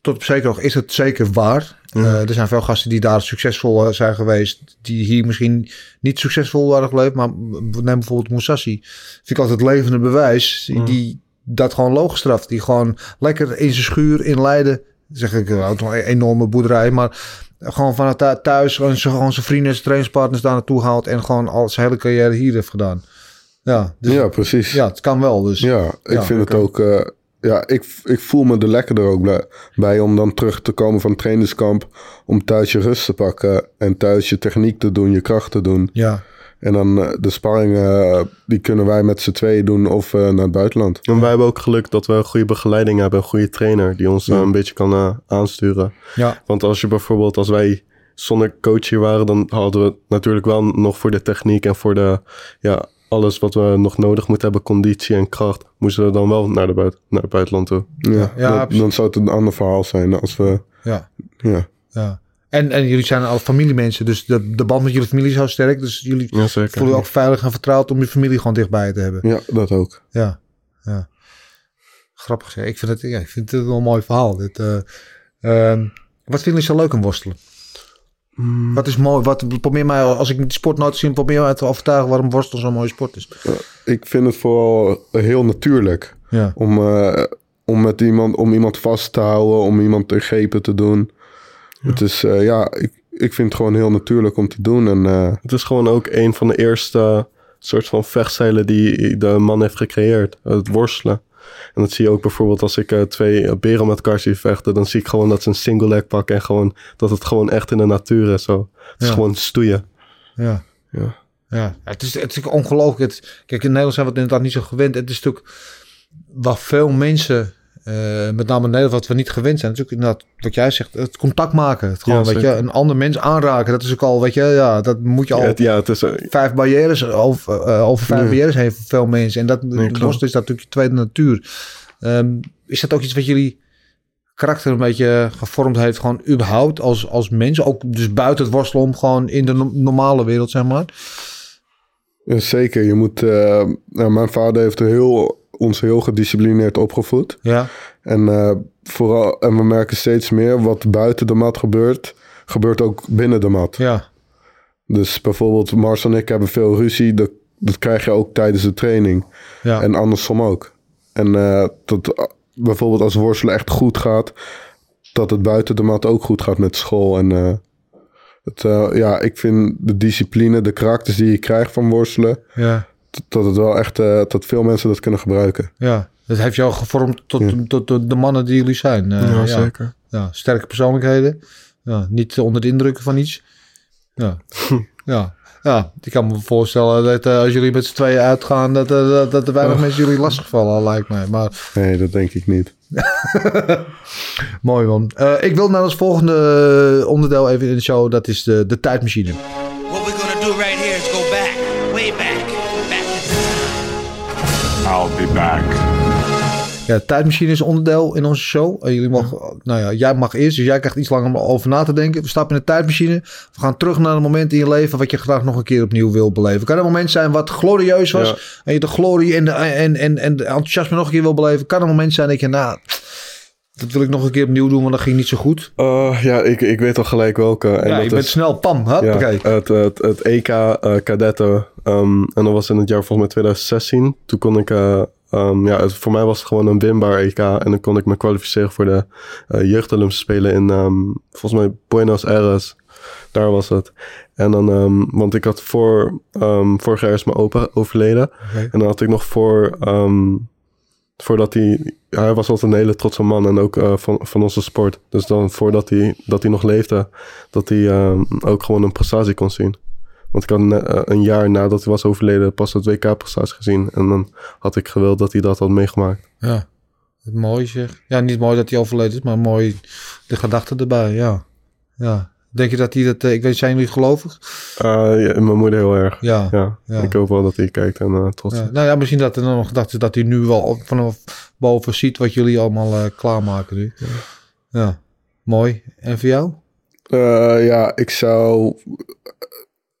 tot op zekere hoogte is het zeker waar. Eh, er zijn veel gasten die daar succesvol eh, zijn geweest, die hier misschien niet succesvol waren gebleven, maar neem bijvoorbeeld Musashi. Vind ik altijd levende bewijs. Die, Mm. die dat gewoon loogstraft. Die gewoon lekker in zijn schuur in Leiden. Zeg ik, wel, toch een enorme boerderij. Maar gewoon vanuit thu- thuis gewoon zijn, gewoon zijn vrienden en zijn trainingspartners daar naartoe haalt. En gewoon al zijn hele carrière hier heeft gedaan. Ja, dus, ja, precies. ja het kan wel. Dus. Ja, ik Ja, vind het ook. eh, ja, ik, ik voel me er lekkerder ook bij om dan terug te komen van het trainingskamp. Om thuis je rust te pakken en thuis je techniek te doen, je kracht te doen. Ja, En dan eh, de sparring, eh, die kunnen wij met z'n tweeën doen of eh, naar het buitenland. En wij hebben ook geluk dat we een goede begeleiding hebben. Een goede trainer die ons Ja. een beetje kan aansturen. ja, Want als je bijvoorbeeld, als wij zonder coach hier waren, dan hadden we natuurlijk wel nog voor de techniek en voor de, ja, alles wat we nog nodig moeten hebben, conditie en kracht, moesten we dan wel naar, de buiten, naar het buitenland toe. Ja, ja, dat- precies. dan zou het een ander verhaal zijn als we. ja, Ja, ja. En, en jullie zijn al familiemensen. Dus de, de band met jullie familie is zo sterk. Dus jullie Ja, zeker. voelen je ook veilig en vertrouwd om je familie gewoon dichtbij te hebben. ja dat ook. Ja, ja. Grappig zeg. Ik vind het, ja, ik vind het wel een mooi verhaal. Dit, eh, ehm, wat vinden jullie zo leuk aan worstelen? Mm, Wat is mooi? Wat, probeer mij, als ik die sport nooit zie, probeer mij te overtuigen waarom worstelen zo'n mooie sport is. Ik vind het vooral heel natuurlijk. Ja, om, eh, om, met iemand, om iemand vast te houden, om iemand in grepen te doen. Het is, eh, ja, ik, ik vind het gewoon heel natuurlijk om te doen. En eh, Het is gewoon ook een van de eerste soort van vechtstijlen die de man heeft gecreëerd. Het worstelen. En dat zie je ook bijvoorbeeld als ik eh, twee eh, beren met elkaar zie vechten. Dan zie ik gewoon dat ze een single leg pakken. En gewoon dat het gewoon echt in de natuur is. Zo. Het is gewoon stoeien. Ja. Ja. Ja, het is, het is ongelooflijk. Het, kijk, in Nederland zijn we het inderdaad niet zo gewend. Het is natuurlijk waar veel mensen, eh, met name in Nederland, wat we niet gewend zijn. Natuurlijk inderdaad, wat jij zegt, het contact maken. Het gewoon, Ja, weet je, een ander mens aanraken. Dat is ook al, weet je, ja, dat moet je al... Ja, het, ja, het is... eh, vijf barrières, over, eh, over vijf barrières voor veel mensen. En dat worstelen is dat natuurlijk je tweede natuur. Ehm, is dat ook iets wat jullie karakter een beetje gevormd heeft, gewoon überhaupt als, als mens? Ook dus buiten het worstelen om, gewoon in de no- normale wereld, zeg maar. zeker, je moet... nou, mijn vader heeft heel, ons heel gedisciplineerd opgevoed. Ja, En, eh, vooral, en we merken steeds meer wat buiten de mat gebeurt, gebeurt ook binnen de mat. ja, Dus bijvoorbeeld Mars en ik hebben veel ruzie. Dat, dat krijg je ook tijdens de training. ja. En andersom ook. En eh, dat eh, bijvoorbeeld als worstelen echt goed gaat, dat het buiten de mat ook goed gaat met school. En het, ja, ik vind de discipline, de karakters die je krijgt van worstelen, ja, dat- het wel echt, eh, dat veel mensen dat kunnen gebruiken. ja. Dat heeft jou gevormd tot, tot, tot de mannen die jullie zijn. Eh, ja, zeker. Ja, sterke persoonlijkheden. Ja, niet onder de indrukken van iets. Ja, <laughs> ja. Ja, ik kan me voorstellen dat eh, als jullie met z'n tweeën uitgaan, dat, dat, dat er weinig mensen jullie lastigvallen, lijkt mij. Maar Nee, dat denk ik niet. <laughs> mooi man. Eh, ik wil naar ons volgende onderdeel even in de show, dat is de, de tijdmachine. What we're gonna do right here is go back, way back, I'll be back. Ja, de tijdmachine is onderdeel in onze show. En jullie mogen, nou ja, jij mag eerst, dus jij krijgt iets langer om over na te denken. We stappen in de tijdmachine. We gaan terug naar een moment in je leven wat je graag nog een keer opnieuw wil beleven. Kan een moment zijn wat glorieus was. Ja. En je de glorie en de, en, en, en de enthousiasme nog een keer wil beleven. Kan een moment zijn dat je, nou, dat wil ik nog een keer opnieuw doen, want dat ging niet zo goed. Eh, ja, ik, ik weet al gelijk welke. En ja, dat je bent is, snel, pam, ja, hoppakee. het, het, het EK eh kadetten. Ehm, en dat was in het jaar volgens mij 2016. Toen kon ik... eh, ehm, ja, het, voor mij was het gewoon een winbaar EK. En dan kon ik me kwalificeren voor de Olympische Spelen in... ehm, volgens mij Buenos Aires. Daar was het. En dan... want ik had voor... vorig jaar is mijn opa overleden. En dan had ik nog voor... voordat hij... Hij was altijd een hele trotse man en ook eh, van, van onze sport. Dus dan voordat hij, dat hij nog leefde, dat hij ehm, ook gewoon een prestatie kon zien. Want ik had eh, een jaar nadat hij was overleden pas het WK-prestatie gezien. En dan had ik gewild dat hij dat had meegemaakt. Ja, mooi zeg. Ja, niet mooi dat hij overleden is, maar mooi de gedachte erbij, ja. Ja. Denk je dat hij dat, eh, ik weet, zijn jullie gelovig? Eh, ja, mijn moeder heel erg. Ja. Ja, ik hoop wel dat hij kijkt en eh, trots is. nou ja, misschien dat er dan nog gedacht is dat hij nu wel vanaf boven ziet wat jullie allemaal klaarmaken nu. Ja, mooi. En voor jou? Ja, ik zou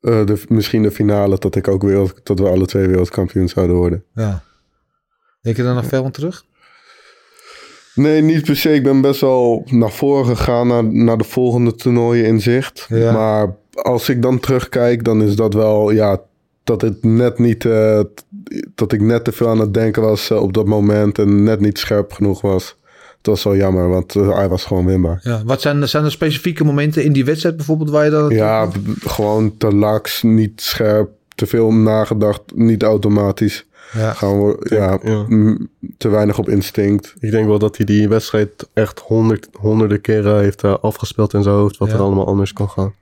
de, misschien de finale dat ik ook wereld, dat we alle twee wereldkampioen zouden worden. Ja. Denk je daar nog veel aan terug? Nee, niet per se. Ik ben best wel naar voren gegaan naar, naar de volgende toernooien in zicht. Ja. Maar als ik dan terugkijk, dan is dat wel, ja, dat het net niet, eh, dat ik net te veel aan het denken was eh, op dat moment en net niet scherp genoeg was. Dat was wel jammer, want eh, hij was gewoon winbaar. Ja. Wat zijn, zijn er specifieke momenten in die wedstrijd bijvoorbeeld waar je dan... Ja, gewoon te laks, niet scherp, te veel nagedacht, niet automatisch. Ja. Gaan we, ja, te weinig op instinct. Ik denk wel dat hij die wedstrijd echt honderd, honderden keren heeft eh, afgespeeld in zijn hoofd. Wat Ja. er allemaal anders kon gaan.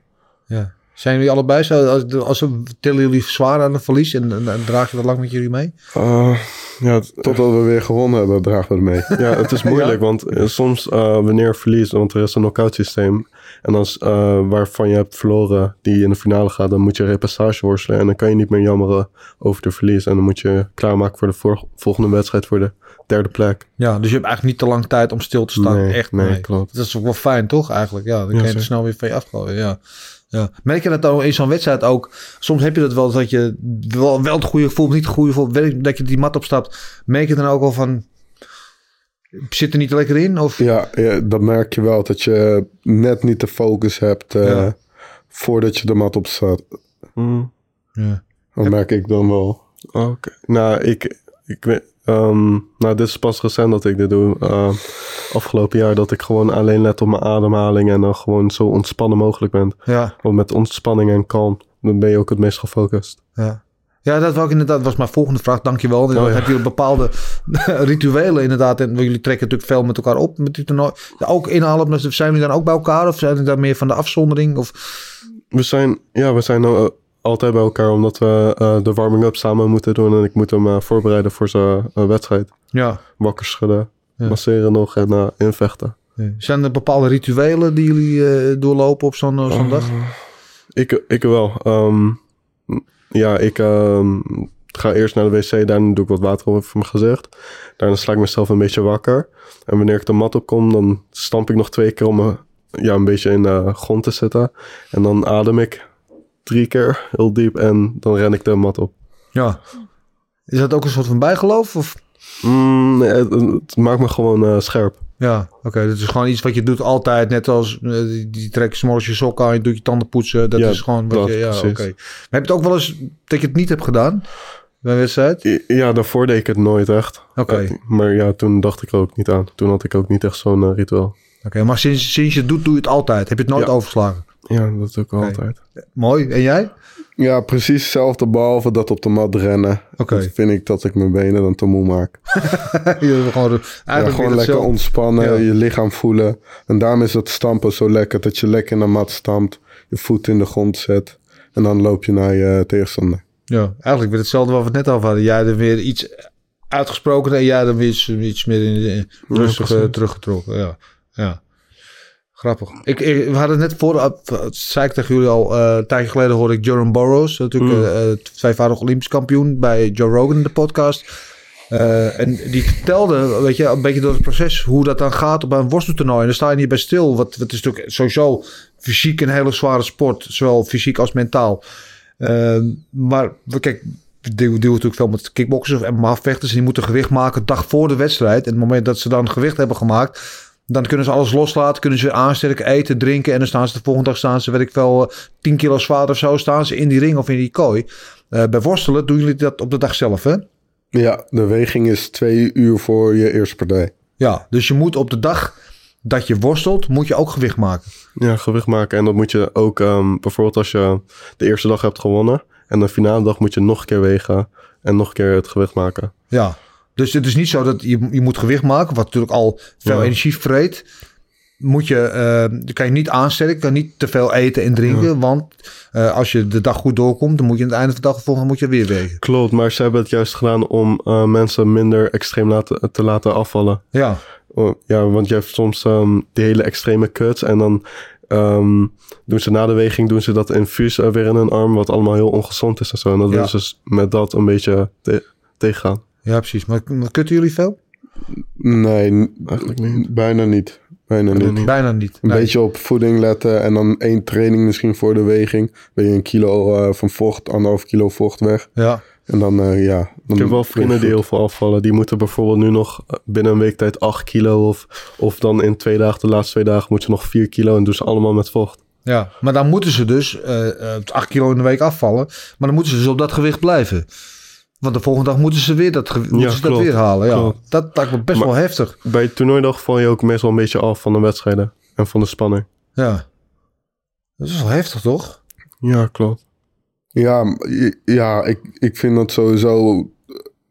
ja. Zijn jullie allebei zo? Als, als ze tillen jullie zwaar aan het verlies en, en, en draag je dat lang met jullie mee? Eh, ja, Totdat we weer gewonnen hebben, dragen we het mee. Ja, het is <laughs> moeilijk, want eh, soms eh, wanneer je verliest, want er is een knockout systeem. En als eh, waarvan je hebt verloren, die in de finale gaat, dan moet je repassage worstelen. En dan kan je niet meer jammeren over de verlies. En dan moet je klaarmaken voor de vor- volgende wedstrijd voor de derde plek. Ja, dus je hebt eigenlijk niet te lang tijd om stil te staan. Nee, Echt, nee, nee. klopt. Dat is ook wel fijn, toch? Eigenlijk, ja. Dan kan je er snel weer van je afgooien, ja. ja. Merk je dat dan in zo'n wedstrijd ook? Soms heb je dat wel, dat je wel, wel het goede gevoel, niet het goede gevoel, dat je die mat opstapt. Merk je dan ook al van, zit er niet lekker in? Of, Ja, ja, dat merk je wel. Dat je net niet de focus hebt eh, Ja. voordat je de mat op staat. Mm, Ja. Dat merk ik dan wel. Oké. Nou, ik, ik weet, Ehm, nou, dit is pas recent dat ik dit doe. Uh, afgelopen jaar dat ik gewoon alleen let op mijn ademhaling en dan gewoon zo ontspannen mogelijk ben. Ja, Want met ontspanning en kalm, dan ben je ook het meest gefocust. ja. Ja, dat was inderdaad was mijn volgende vraag. Dankjewel. Oh, ja. Heb je bepaalde <laughs> rituelen inderdaad? En jullie trekken natuurlijk veel met elkaar op met die toernooi. Ook inhalen, zijn jullie dan ook bij elkaar? Of zijn jullie daar meer van de afzondering? Of... We zijn, ja, we zijn uh, altijd bij elkaar omdat we uh, de warming-up samen moeten doen. En ik moet hem uh, voorbereiden voor zijn wedstrijd. Ja. Wakker schudden, Ja. masseren nog en invechten. Zijn er bepaalde rituelen die jullie doorlopen op zo'n zo'n dag? Ik, ik wel. Um, ja, ik um, ga eerst naar de wc. Daarna doe ik wat water over mijn gezicht. Daarna sla ik mezelf een beetje wakker. En wanneer ik de mat opkom, dan stamp ik nog twee keer om me ja, een beetje in de grond te zitten. En dan adem ik drie keer heel diep en dan ren ik de mat op. Ja. Is dat ook een soort van bijgeloof? Of? Mm, nee, het, het, maakt me gewoon uh, scherp. Ja, oké. Okay. Dat is gewoon iets wat je doet altijd. Net als uh, die, trek je s'morgens je sokken aan, je doet je tanden poetsen. Dat ja, is gewoon wat dat, je... Ja, oké. Okay. Maar heb je het ook wel eens dat je het niet hebt gedaan? Bij wedstrijd? Ja, daarvoor deed ik het nooit echt. Oké. Okay. Uh, maar ja, toen dacht ik er ook niet aan. Toen had ik ook niet echt zo'n uh, ritueel. Oké, maar sinds, sinds je het doet, doe je het altijd. Heb je het nooit ja. overgeslagen? Ja, dat doe ik altijd. Mooi. En jij? Ja, precies hetzelfde, behalve dat op de mat rennen. Oké. Okay. vind ik dat ik mijn benen dan te moe maak. <laughs> je gewoon ja, gewoon lekker ontspannen, ja. je lichaam voelen. En daarom is dat stampen zo lekker. Dat je lekker in de mat stampt, je voet in de grond zet. En dan loop je naar je tegenstander. Ja, eigenlijk weer hetzelfde wat we het net over hadden. Jij er weer iets uitgesproken en jij er weer iets, iets meer in de rustig teruggetrokken. Ja, ja. Grappig. Ik, ik, we hadden net voor, uh, zei ik tegen jullie al, uh, een tijdje geleden hoorde ik Jerome Burroughs, natuurlijk mm. uh, tweevoudig Olympisch kampioen bij Joe Rogan in de podcast. Uh, en die vertelde, weet je, een beetje door het proces hoe dat dan gaat op een worsteltoernooi. En daar sta je niet bij stil. Wat, wat is natuurlijk sowieso fysiek een hele zware sport, zowel fysiek als mentaal. Uh, maar kijk, die doen natuurlijk veel met kickboxers en MMA-vechters. En die moeten gewicht maken dag voor de wedstrijd. En op het moment dat ze dan gewicht hebben gemaakt, dan kunnen ze alles loslaten, kunnen ze aansterken, eten, drinken. En dan staan ze de volgende dag, staan ze, weet ik wel, 10 kilo zwaarder of zo, staan ze in die ring of in die kooi. Uh, bij worstelen doen jullie dat op de dag zelf, hè? Ja, de weging is twee uur voor je eerste partij. Ja, dus je moet op de dag dat je worstelt, moet je ook gewicht maken. Ja, gewicht maken. En dat moet je ook, um, bijvoorbeeld als je de eerste dag hebt gewonnen... en de finale dag moet je nog een keer wegen en nog een keer het gewicht maken. Ja, dus het is niet zo dat je, je moet gewicht maken, wat natuurlijk al veel ja. energie vreet. Moet je, uh, kan je niet aansterken, kan niet te veel eten en drinken. Ja. Want uh, als je de dag goed doorkomt, dan moet je aan het einde van de dag volgende moet je weer wegen. Klopt, maar ze hebben het juist gedaan om uh, mensen minder extreem laten, te laten afvallen. Ja. ja, want je hebt soms um, die hele extreme cuts en dan um, doen ze na de weging doen ze dat infuus weer in hun arm, wat allemaal heel ongezond is en zo. En dat ja. willen ze met dat een beetje te tegengaan. Ja, precies. Maar, maar kutten jullie veel? Nee, eigenlijk niet. Bijna niet. Bijna niet. niet. Bijna niet. Een nee. beetje op voeding letten en dan één training misschien voor de weging. Ben je een kilo uh, van vocht, anderhalf kilo vocht weg. Ja. En dan, uh, ja. Dan ik heb wel vrienden die heel veel afvallen. Die moeten bijvoorbeeld nu nog binnen een week tijd 8 kilo. Of, of dan in twee dagen, de laatste twee dagen, moeten ze nog 4 kilo. En doen ze allemaal met vocht. Ja, maar dan moeten ze dus uh, 8 kilo in de week afvallen. Maar dan moeten ze dus op dat gewicht blijven. Want de volgende dag moeten ze weer dat, moeten ja, ze klopt, dat weer halen. Ja. klopt. Dat lijkt me best Maar- wel heftig. Bij toernooidag val je ook meestal een beetje af van de wedstrijden. En van de spanning. Ja. Dat is wel heftig, toch? Ja, klopt. Ja, ja ik, ik vind dat sowieso.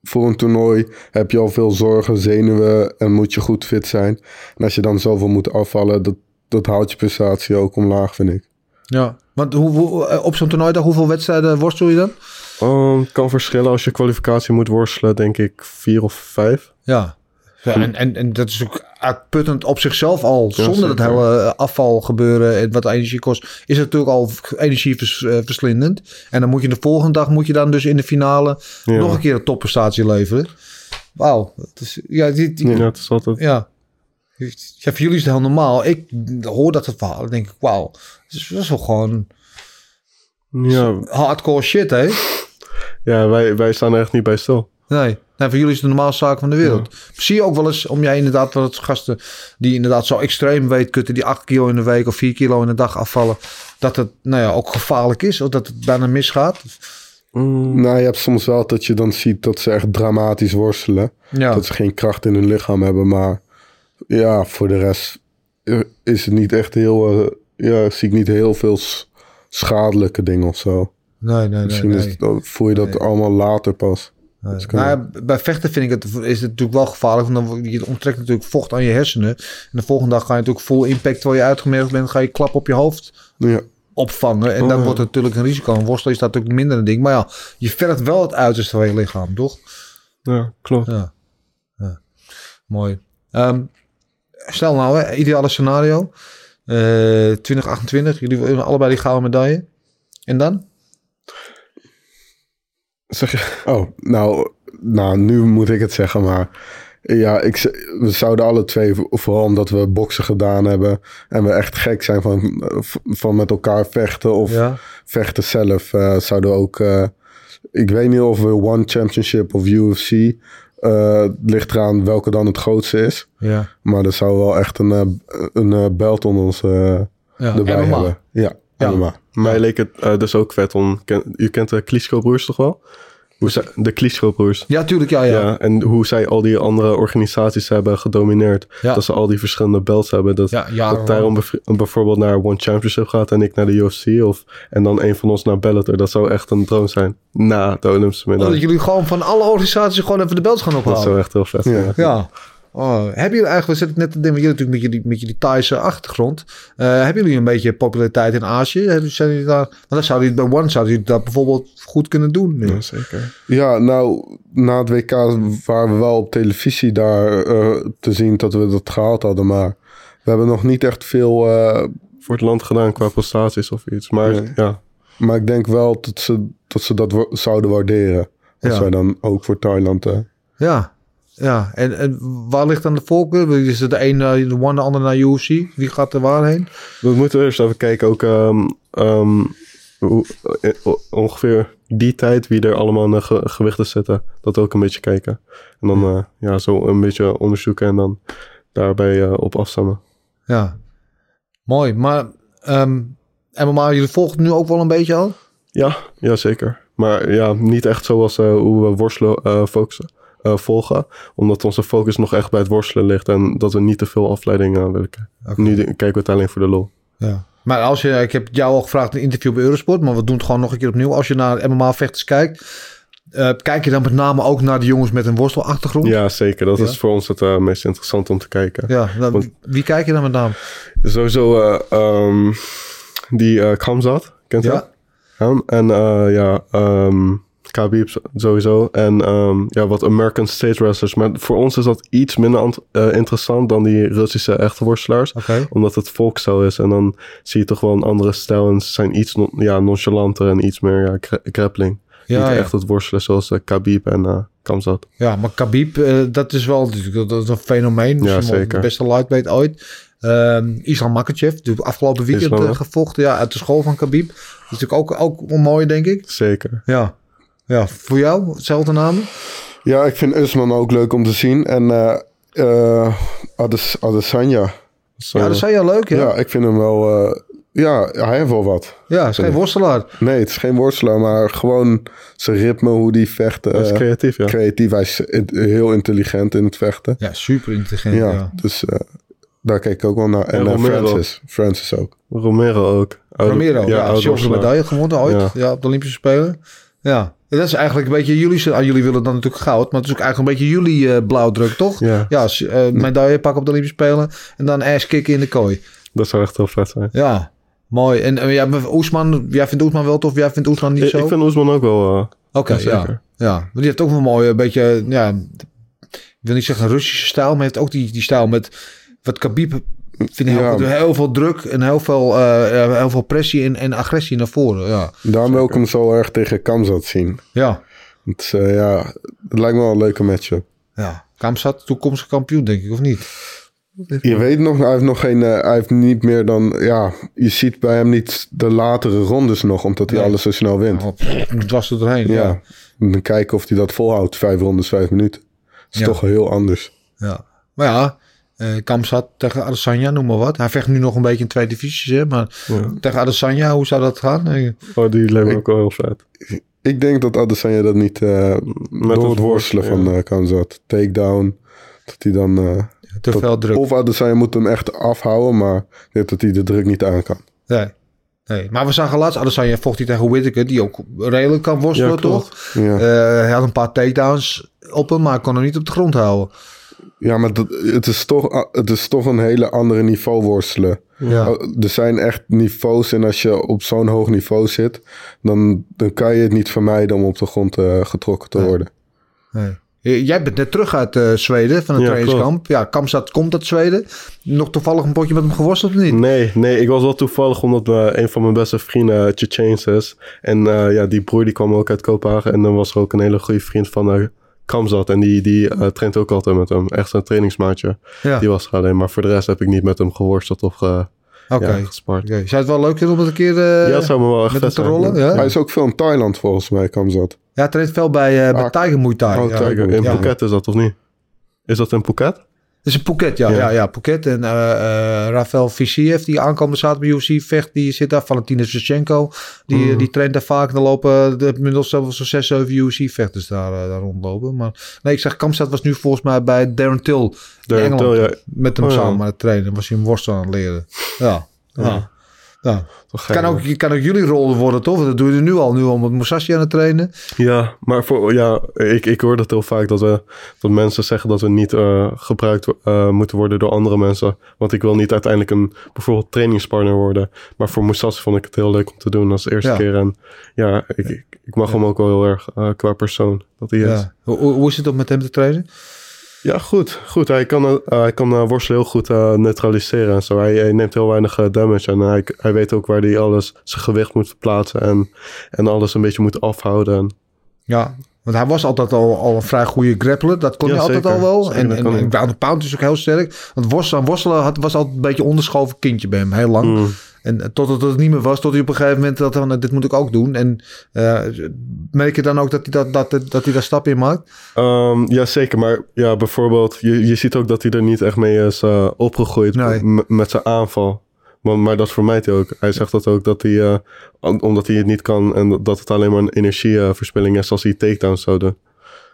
Voor een toernooi heb je al veel zorgen, zenuwen en moet je goed fit zijn. En als je dan zoveel moet afvallen, dat, dat houdt je prestatie ook omlaag, vind ik. Ja. Want hoe, hoe, eh, op zo'n toernooidag, hoeveel wedstrijden worstel je dan? Um, kan verschillen als je kwalificatie moet worstelen, denk ik vier of vijf. Ja. ja en, en, en dat is ook uitputtend op zichzelf al. Ja, zonder dat hele eh, afval gebeuren en wat energie kost, is het natuurlijk al energieverslindend. En dan moet je de volgende dag moet je dan dus in de finale Ja. nog een keer een topprestatie leveren. Wauw. Het Ja, die, die- Ja, het is altijd... Ja. Ja, voor jullie is het heel normaal. Ik hoor dat het verhaal. Denk ik, wauw. Het dat is wel gewoon Ja, hardcore shit, hè? Ja wij, wij staan er echt niet bij stil. Nee. nee, voor jullie is het de normaalste zaak van de wereld. Zie je ook wel eens, om jij inderdaad wat gasten die inderdaad zo extreem weet kutten, die 8 kilo in de week of 4 kilo in de dag afvallen, dat het nou ja, ook gevaarlijk is, of dat het bijna misgaat? Nou, je hebt soms wel dat je dan ziet dat ze echt dramatisch worstelen. Ja. Dat ze geen kracht in hun lichaam hebben. Maar ja, voor de rest eh, is het niet echt heel... eh, ja, zie ik niet heel veel schadelijke dingen of zo. Nee, nee, nee. Misschien nee. dan voel je dat allemaal later pas. Nee. Maar bij vechten vind ik het, is het natuurlijk wel gevaarlijk. Want dan je onttrekt natuurlijk vocht aan je hersenen. En de volgende dag ga je natuurlijk full impact terwijl je uitgemergeld bent. Ga je klap op je hoofd Ja, opvangen. En Oh, dan ja. wordt het natuurlijk een risico. Een worstel is dat natuurlijk minder een ding. Maar ja, je vergt wel het uiterste van je lichaam, toch? Ja, klopt. Ja. ja. Mooi. Ehm, stel nou, hè, ideale scenario. Eh 2028, jullie willen allebei die gouden medaille. En dan? Zeg je? Oh, nou, nou, nu moet ik het zeggen, maar ja, ik, we zouden alle twee, vooral omdat we boksen gedaan hebben en we echt gek zijn van, van met elkaar vechten of Ja. vechten zelf, eh, zouden we ook, eh, ik weet niet of we One Championship of UFC, eh ligt eraan welke dan het grootste is, Ja. maar er zou wel echt een, eh, een eh, belt onder ons eh, ja. erbij MMA. hebben. Ja, Ja. MMA. Mij leek het eh, dus ook vet om... Ken, u kent de Klitschko-broers toch wel? Hoe zij, de Klitschko-broers. Ja, tuurlijk. Ja, ja. Ja. en hoe zij al die andere organisaties hebben gedomineerd. Ja. Dat ze al die verschillende belts hebben. Dat, Ja, dat bev- bijvoorbeeld naar One Championship gaat en ik naar de UFC. Of, en dan een van ons naar Bellator. Dat zou echt een droom zijn. Na de Olympische dat jullie gewoon van alle organisaties gewoon even de belts gaan dat ophalen. zou echt heel vet zijn. ja. Oh, hebben jullie eigenlijk, we zitten net te denken, jullie natuurlijk met jullie, met jullie Thaise achtergrond. Eh, hebben jullie een beetje populariteit in Azië? Hebben, zijn jullie daar, want dan zouden jullie bij One zouden jullie dat bijvoorbeeld goed kunnen doen. nu. Ja, zeker. Ja, nou, na het WK waren we wel op televisie daar eh, te zien dat we dat gehaald hadden. Maar we hebben nog niet echt veel. eh, Voor het land gedaan qua prestaties of iets. Maar Nee. ja, maar ik denk wel dat ze dat, ze dat wa- zouden waarderen. Als Ja. wij dan ook voor Thailand. Ja, ja. En, en waar ligt dan de voorkeur? Is het de een naar de One, de ander naar UFC? Wie gaat er waarheen? we moeten eerst even kijken ook ehm, ehm, hoe, eh, ongeveer die tijd wie er allemaal in de ge- gewichten zitten. Dat ook een beetje kijken. En dan eh, ja, zo een beetje onderzoeken en dan daarbij eh, op afstemmen. Ja, mooi. Maar ehm MMA, jullie volgen nu ook wel een beetje al? Ja, ja, zeker. Maar ja, niet echt zoals eh, hoe we worstelen eh, focussen, eh, volgen. Omdat onze focus nog echt bij het worstelen ligt. En dat we niet te veel afleiding aan willen kijken. Nu kijken we het alleen voor de lol. Ja. Maar als je, ik heb jou al gevraagd in een interview bij Eurosport, maar we doen het gewoon nog een keer opnieuw. Als je naar MMA-vechters kijkt, eh, kijk je dan met name ook naar de jongens met een worstelachtergrond? Ja, zeker. Dat Ja. is voor ons het eh, meest interessant om te kijken. Ja, Want- wie kijk je dan met name? Sowieso eh, ehm, die Kamzat, kent je Ja. Hem. En ja, ehm Khabib sowieso. En ehm, ja, wat American State Wrestlers. Maar voor ons is dat iets minder eh, interessant dan die Russische echte worstelaars. Omdat het volkstijl is. En dan zie je toch wel een andere stijl. En ze zijn iets non- ja, nonchalanter en iets meer ja, gra- grappling. Ja, Niet ja. echt het worstelen zoals uh, Khabib en Kamzat. ja, maar Khabib, dat is wel dat is een fenomeen. Wel zeker. De beste lightweight ooit. Ehm Islam Makachev, natuurlijk afgelopen weekend Islam, gevochten. Ja, uit de school van Khabib. Dat is natuurlijk ook, ook mooi, denk ik. Zeker. Ja. Ja, voor jou hetzelfde namen? Ja, ik vind Usman ook leuk om te zien. En eh eh, Ades- Adesanya. Zo, Ja, je leuk, ja. Ja. Ja, ik vind hem wel... eh, ja, hij heeft wel wat. is geen worstelaar. Nee, het is geen worstelaar, maar gewoon zijn ritme, hoe die vechten. dat is eh, creatief, ja. creatief. Hij is heel intelligent in het vechten. Ja, super intelligent. Ja, Ja. dus eh, daar kijk ik ook wel naar. En En. Francis. Francis ook. Romero ook. Oude- Romero, ja, zilveren worstelaar. medaille gewonnen ooit. Ja. Ja. op de Olympische Spelen. Ja. Dat is eigenlijk een beetje jullie... Ah, jullie willen dan natuurlijk goud, maar het is ook eigenlijk een beetje jullie eh, blauwdruk, toch? Ja. Ja, eh, <laughs> medaille pakken op de Olympische Spelen en dan ass kicken in de kooi. Dat zou echt heel vet zijn. Ja, mooi. En eh, ja, Oesman, jij vindt Oesman wel tof, jij vindt Oesman niet Ik, zo? ik vind Oesman ook wel... Oké, Ja, ja, zeker. ja. Maar die heeft ook wel een mooie, een beetje, ja, ik wil niet zeggen Russische stijl, maar heeft ook die, die stijl met wat Khabib vind ik heel, Ja. heel veel druk en heel veel, eh, eh, heel veel pressie en, en agressie naar voren. Ja, Daarom wil ik hem zo erg tegen Kamzat zien. ja, Het, is, eh, ja, het lijkt me wel een leuke matchup. ja. Kamsat, toekomstige kampioen, denk ik, of niet? Je weet nog, hij heeft nog geen, hij heeft niet meer dan, ja, je ziet bij hem niet de latere rondes nog, omdat hij Nee. alles zo snel wint. Oh, dwars er doorheen, ja. Ja. Dan kijken of hij dat volhoudt, vijf rondes, vijf minuten. Dat is Ja. toch heel anders. ja. Maar ja, eh Kamsat tegen Adesanya, noem maar wat. Hij vecht nu nog een beetje in twee divisies, hè. Maar ja. tegen Adesanya, hoe zou dat gaan? Eh, Oh, die me ook wel heel vet. Ik denk dat Adesanya dat niet eh, Met door het worstelen van Kamzat. Takedown. Dat hij dan... eh, Te veel druk. Of Adesanya moet hem echt afhouden, maar dat hij de druk niet aan kan. Nee. nee. Maar we zagen laatst, Adesanya vocht hij tegen Whittaker, die ook redelijk kan worstelen, Ja, toch? Ja, Eh, hij had een paar takedowns op hem, maar kon hem niet op de grond houden. Ja maar dat, het, is toch, het is toch een hele andere niveau worstelen. Ja. Oh, Er zijn echt niveaus en als je op zo'n hoog niveau zit, dan, dan kan je het niet vermijden om op de grond eh, getrokken te Nee. worden. Nee. Jij bent net terug uit eh, Zweden, van het Ja, trainingskamp. Ja, Kamstad komt uit Zweden. Nog toevallig een potje met hem geworsteld of niet? Nee, nee, ik was wel toevallig omdat we een van mijn beste vrienden Chechense is. En eh, ja, die broer die kwam ook uit Kopenhagen. En dan was er ook een hele goede vriend van Kamzat. En die, die eh, traint ook altijd met hem. Echt zijn trainingsmaatje. Ja, Die was er alleen. Maar voor de rest heb ik niet met hem geworsteld of ge, oké. ja, gespart. Oké. Zou het wel leuk vinden om het een keer eh, ja, zou me wel met hem te zijn. rollen? Ja, Hij is ook veel in Thailand volgens mij, Kamzat. ja hij traint veel bij, eh bij Ah, Tiger Muay Thai. oh, ja. Tiger. In Ja. Phuket is dat of niet? Is dat in Phuket? Het is een Phuket, ja. ja. Ja. ja, Phuket. En eh eh Rafael Viciev, die aankomende zaterdag bij UFC vecht, die zit daar. Valentina Shevchenko, die, Mhm. die traint daar vaak. Dan lopen de, inmiddels zelfs zo'n 6, 7 UFC-vechters daar, eh, daar rondlopen. Maar nee, ik zeg, Kamstad was nu volgens mij bij Darren Till in Darren Engeland. Till, ja. Met hem Oh, ja. samen aan het trainen. Was hij een worstel aan het leren. Ja, ja. Ja. Toch Kan, ook, kan ook jullie rol worden, toch? Dat doe je nu al. Nu al met Musashi aan het trainen. Ja, maar voor, ja, ik, ik hoor dat heel vaak dat, we, dat mensen zeggen dat we niet eh, gebruikt eh, moeten worden door andere mensen. Want ik wil niet uiteindelijk een bijvoorbeeld trainingspartner worden. Maar voor Moussassi vond ik het heel leuk om te doen als eerste Ja. keer. En ja, ik, ik, ik mag hem ook wel heel erg eh, qua persoon dat hij is. Hoe hoe is het om met hem te trainen? Goed, goed. Hij kan, eh, hij kan eh, worstelen heel goed eh, neutraliseren en zo. Hij, hij neemt heel weinig damage en hij, hij weet ook waar hij alles zijn gewicht moet verplaatsen. En, en alles een beetje moet afhouden. En, Ja, want hij was altijd al, al een vrij goede grappler. Dat kon Ja, hij altijd zeker. al wel. Zeker, en en, hij. en ground pound is ook heel sterk. Want worstelen, worstelen had, was altijd een beetje een onderschoven kindje bij hem. Heel lang. Mm. En totdat het niet meer was. Tot hij op een gegeven moment dat van, dit moet ik ook doen. En eh, merk je dan ook dat hij, dat, dat, dat hij daar stap in maakt? Um, ja, zeker. Maar ja, bijvoorbeeld, je, je ziet ook dat hij er niet echt mee is eh, opgegroeid Nee. met zijn aanval. Maar, maar dat vermijdt hij ook. Hij zegt dat ook dat hij, eh, om- omdat hij het niet kan en dat het alleen maar een energieverspilling is als hij takedowns zou doen.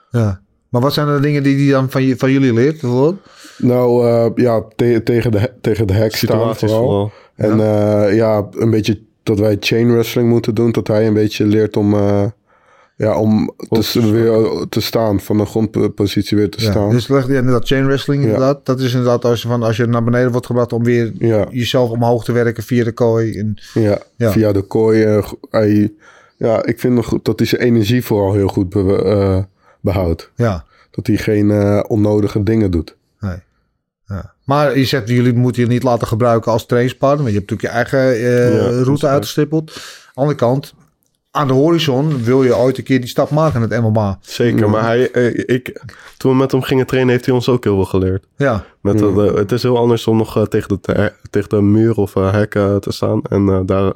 Ja. Maar wat zijn de dingen die hij dan van, je, van jullie leert? bijvoorbeeld? Nou eh, ja, te- tegen, de, tegen de hek staan vooral. vooral. En ja. ja, een beetje dat wij chain wrestling moeten doen. Dat hij een beetje leert om, eh, ja, om te, weer te staan. Van de grondpositie weer te Ja, staan. dus leg je inderdaad chain wrestling Ja. inderdaad. Dat is inderdaad als je, van, als je naar beneden wordt gebracht om weer Ja, jezelf omhoog te werken via de kooi. En, ja, Ja. via de kooi. eh, hij, ja, ik vind nog dat hij zijn energie vooral heel goed be- eh, behoudt. ja. Dat hij geen eh, onnodige dingen doet. Nee. Ja. Maar je zegt, jullie moeten je niet laten gebruiken als trainingspartner. Want je hebt natuurlijk je eigen eh, Ja, route uitgestippeld. Aan de andere kant, aan de horizon wil je ooit een keer die stap maken in het MMA. Zeker, maar hij, eh, ik, toen we met hem gingen trainen heeft hij ons ook heel veel geleerd. Ja, Met de- het is heel anders om nog tegen, de, te- tegen de muur of eh, hekken te staan en eh, daar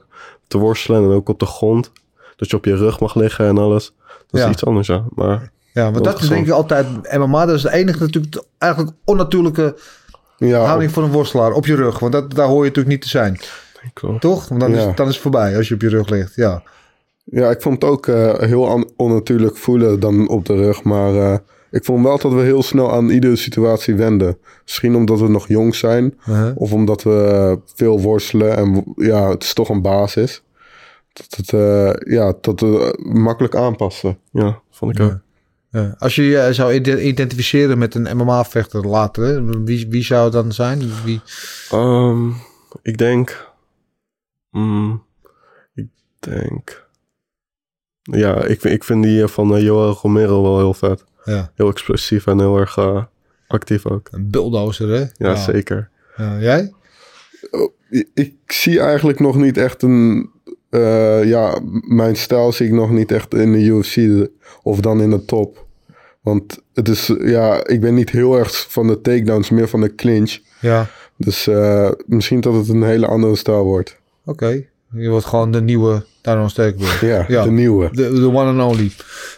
te worstelen en ook op de grond. Dat je op je rug mag liggen en alles. Dat is Ja. iets anders, ja. Maar ja Heel dat is denk ik altijd MMA. Dat is de enige natuurlijk eigenlijk onnatuurlijke Ja, houding voor een worstelaar op je rug. Want dat, daar hoor je natuurlijk niet te zijn. Toch? Want dan, is, Ja. dan is het voorbij als je op je rug ligt. Ja, Ja, ik vond het ook eh, heel on- onnatuurlijk voelen dan op de rug. Maar eh, ik vond wel dat we heel snel aan iedere situatie wenden. Misschien omdat we nog jong zijn. Uh-huh. Of omdat we eh, veel worstelen. En ja, het is toch een basis. Dat het, ja, dat we makkelijk aanpassen. Ja, vond ik ook. Ja. Ja. Als je je zou ide- identificeren met een MMA-vechter later, hè, wie, wie zou het dan zijn? Wie, Ehm, ik denk. mm, ik denk. Ja, ik, vind- ik vind die eh, van uh, Joel Romero wel heel vet. ja, Heel explosief en heel erg eh, actief ook. een bulldozer, hè? Ja, zeker. Ja, jij? Ik, ik zie eigenlijk nog niet echt een... eh, ja, mijn stijl zie ik nog niet echt in de UFC. Of dan in de top. Want het is... Ja, ik ben niet heel erg van de takedowns. Meer van de clinch. Ja, Dus eh, misschien dat het een hele andere stijl wordt. oké. Je wordt gewoon de nieuwe Tyrone Sterkberg. <laughs> Ja, de nieuwe. De, de one and only.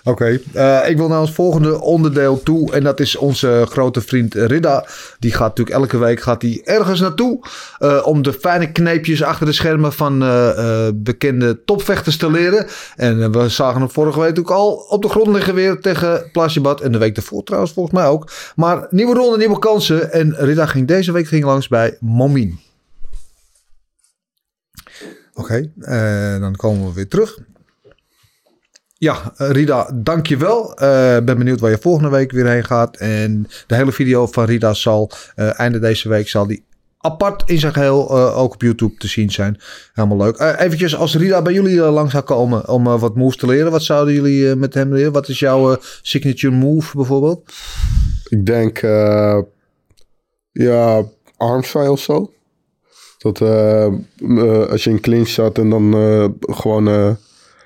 Oké. eh, ik wil naar ons volgende onderdeel toe. En dat is onze grote vriend Ridda. Die gaat natuurlijk elke week gaat die ergens naartoe. eh, om de fijne kneepjes achter de schermen van eh, bekende topvechters te leren. En we zagen hem vorige week ook al op de grond liggen weer tegen Plasjebad. En de week daarvoor trouwens volgens mij ook. Maar nieuwe ronde, nieuwe kansen. En Ridda ging deze week ging langs bij Momin. Oké, eh, dan komen we weer terug. Ja, eh, Rida, dankjewel. Eh ben benieuwd waar je volgende week weer heen gaat. En de hele video van Rida zal eh einde deze week zal die apart in zijn geheel eh, ook op YouTube te zien zijn. Helemaal leuk. Eventjes, als Rida bij jullie lang zou komen om wat moves te leren, wat zouden jullie met hem leren? Wat is jouw signature move bijvoorbeeld? Ik denk, ja, armsvij of zo. Dat eh, eh, als je in clinch zat en dan eh, gewoon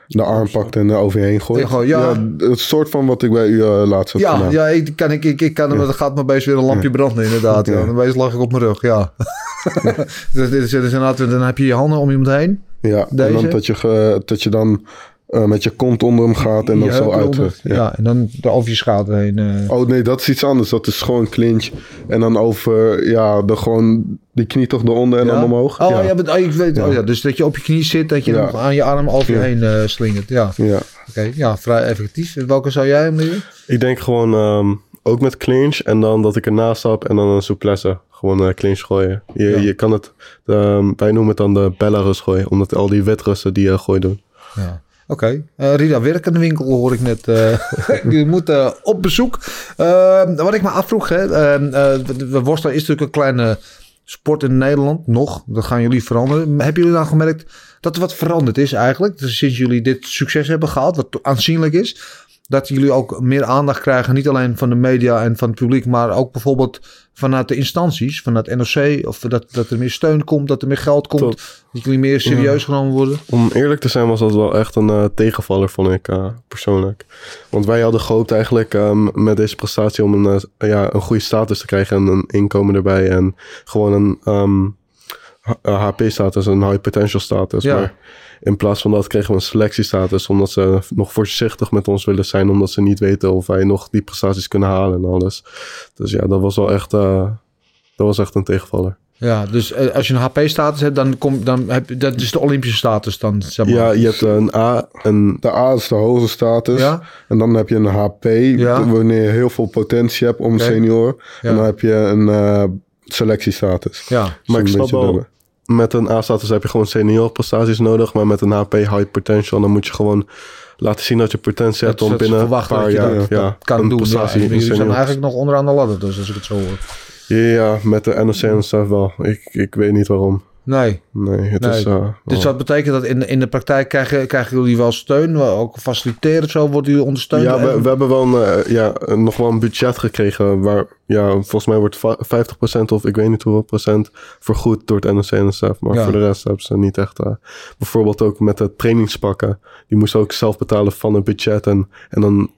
de arm pakt en er over je heen gooit. Ja, gewoon, ja. het soort van wat ik bij u eh, laatst had Ja, gedaan. ja ik, kan, ik, ik, ik kan er gaat me best weer een lampje branden inderdaad. Ja. Ja. Dan lag ik op mijn rug, ja. <laughs> dus, dit is, dit is inderdaad, dan heb je je handen om iemand heen. Ja, Deze? en dan dat je, dat je dan eh, met je kont onder hem gaat en dan Je zo uit. onder. Ja. Ja. en dan er over je schouder heen. eh. Oh nee, dat is iets anders. Dat is gewoon clinch. En dan over, ja, de, gewoon die knie toch eronder en ja? dan omhoog. Oh ja. ja, maar, oh, ik weet, Ja. oh, ja, dus dat je op je knie zit, dat je Ja. hem aan je arm over je Ja. heen eh, slingert. Ja, ja. oké. Ja, vrij effectief. Welke zou jij hem leren? Ik denk gewoon ehm, ook met clinch en dan dat ik ernaast stap en dan een souplesse. Gewoon eh, clinch gooien. Je, Ja. je kan het, ehm, wij noemen het dan de Belarus gooien, omdat al die wetrussen die uh, gooi doen. Ja. Oké, Eh, Rida werk in de winkel hoor ik net. eh <laughs> je moet eh, op bezoek. Eh, wat ik me afvroeg, hè, eh, eh, de worstelen is natuurlijk een kleine sport in Nederland. Nog, dat gaan jullie veranderen. Hebben jullie nou gemerkt dat er wat veranderd is eigenlijk? Sinds jullie dit succes hebben gehad, wat aanzienlijk is. Dat jullie ook meer aandacht krijgen, niet alleen van de media en van het publiek, maar ook bijvoorbeeld vanuit de instanties, vanuit NOC, of dat, dat er meer steun komt, dat er meer geld komt, Tot- dat jullie meer serieus genomen worden. Om eerlijk te zijn was dat wel echt een eh, tegenvaller, vond ik eh, persoonlijk. Want wij hadden gehoopt eigenlijk ehm, met deze prestatie om een, eh, ja, een goede status te krijgen en een inkomen erbij. En gewoon een ehm, HP-status, een high potential status. Ja. Maar in plaats van dat kregen we een selectiestatus, omdat ze nog voorzichtig met ons willen zijn, omdat ze niet weten of wij nog die prestaties kunnen halen en alles. Dus ja, dat was wel echt, eh, dat was echt een tegenvaller. Ja, dus eh, als je een HP-status hebt, dan, kom, dan heb je, dat is de Olympische status dan, zeg maar. Ja, je hebt een A en De A is de hoogste status. Ja? En dan heb je een HP, Ja. wanneer je heel veel potentie hebt om senior. Ja. En dan heb je een eh, selectiestatus. Ja, Maar ik snap beetje wel, dubbel. Met een A-status heb je gewoon senior prestaties nodig. Maar met een HP high potential, dan moet je gewoon laten zien dat je potentie hebt om binnen een paar jaar dat, ja, dat kan een doen. Prestatie jullie zijn eigenlijk nog onderaan de ladder, dus als ik het zo hoor. Ja, met de NOC en stuff wel. Ik, ik weet niet waarom. Nee, Nee, het Nee. is... eh, dus dat betekent dat in, de- in de praktijk krijgen, krijgen jullie wel steun, ook faciliteren zo, worden jullie ondersteund? ja, we, we hebben wel een, eh, ja, nog wel een budget gekregen waar, ja, volgens mij wordt va- 50% of ik weet niet hoeveel procent vergoed door het NOC en NSF. Maar Ja. voor de rest hebben ze niet echt, eh, bijvoorbeeld ook met de trainingspakken. Die moesten ook zelf betalen van het budget en, en dan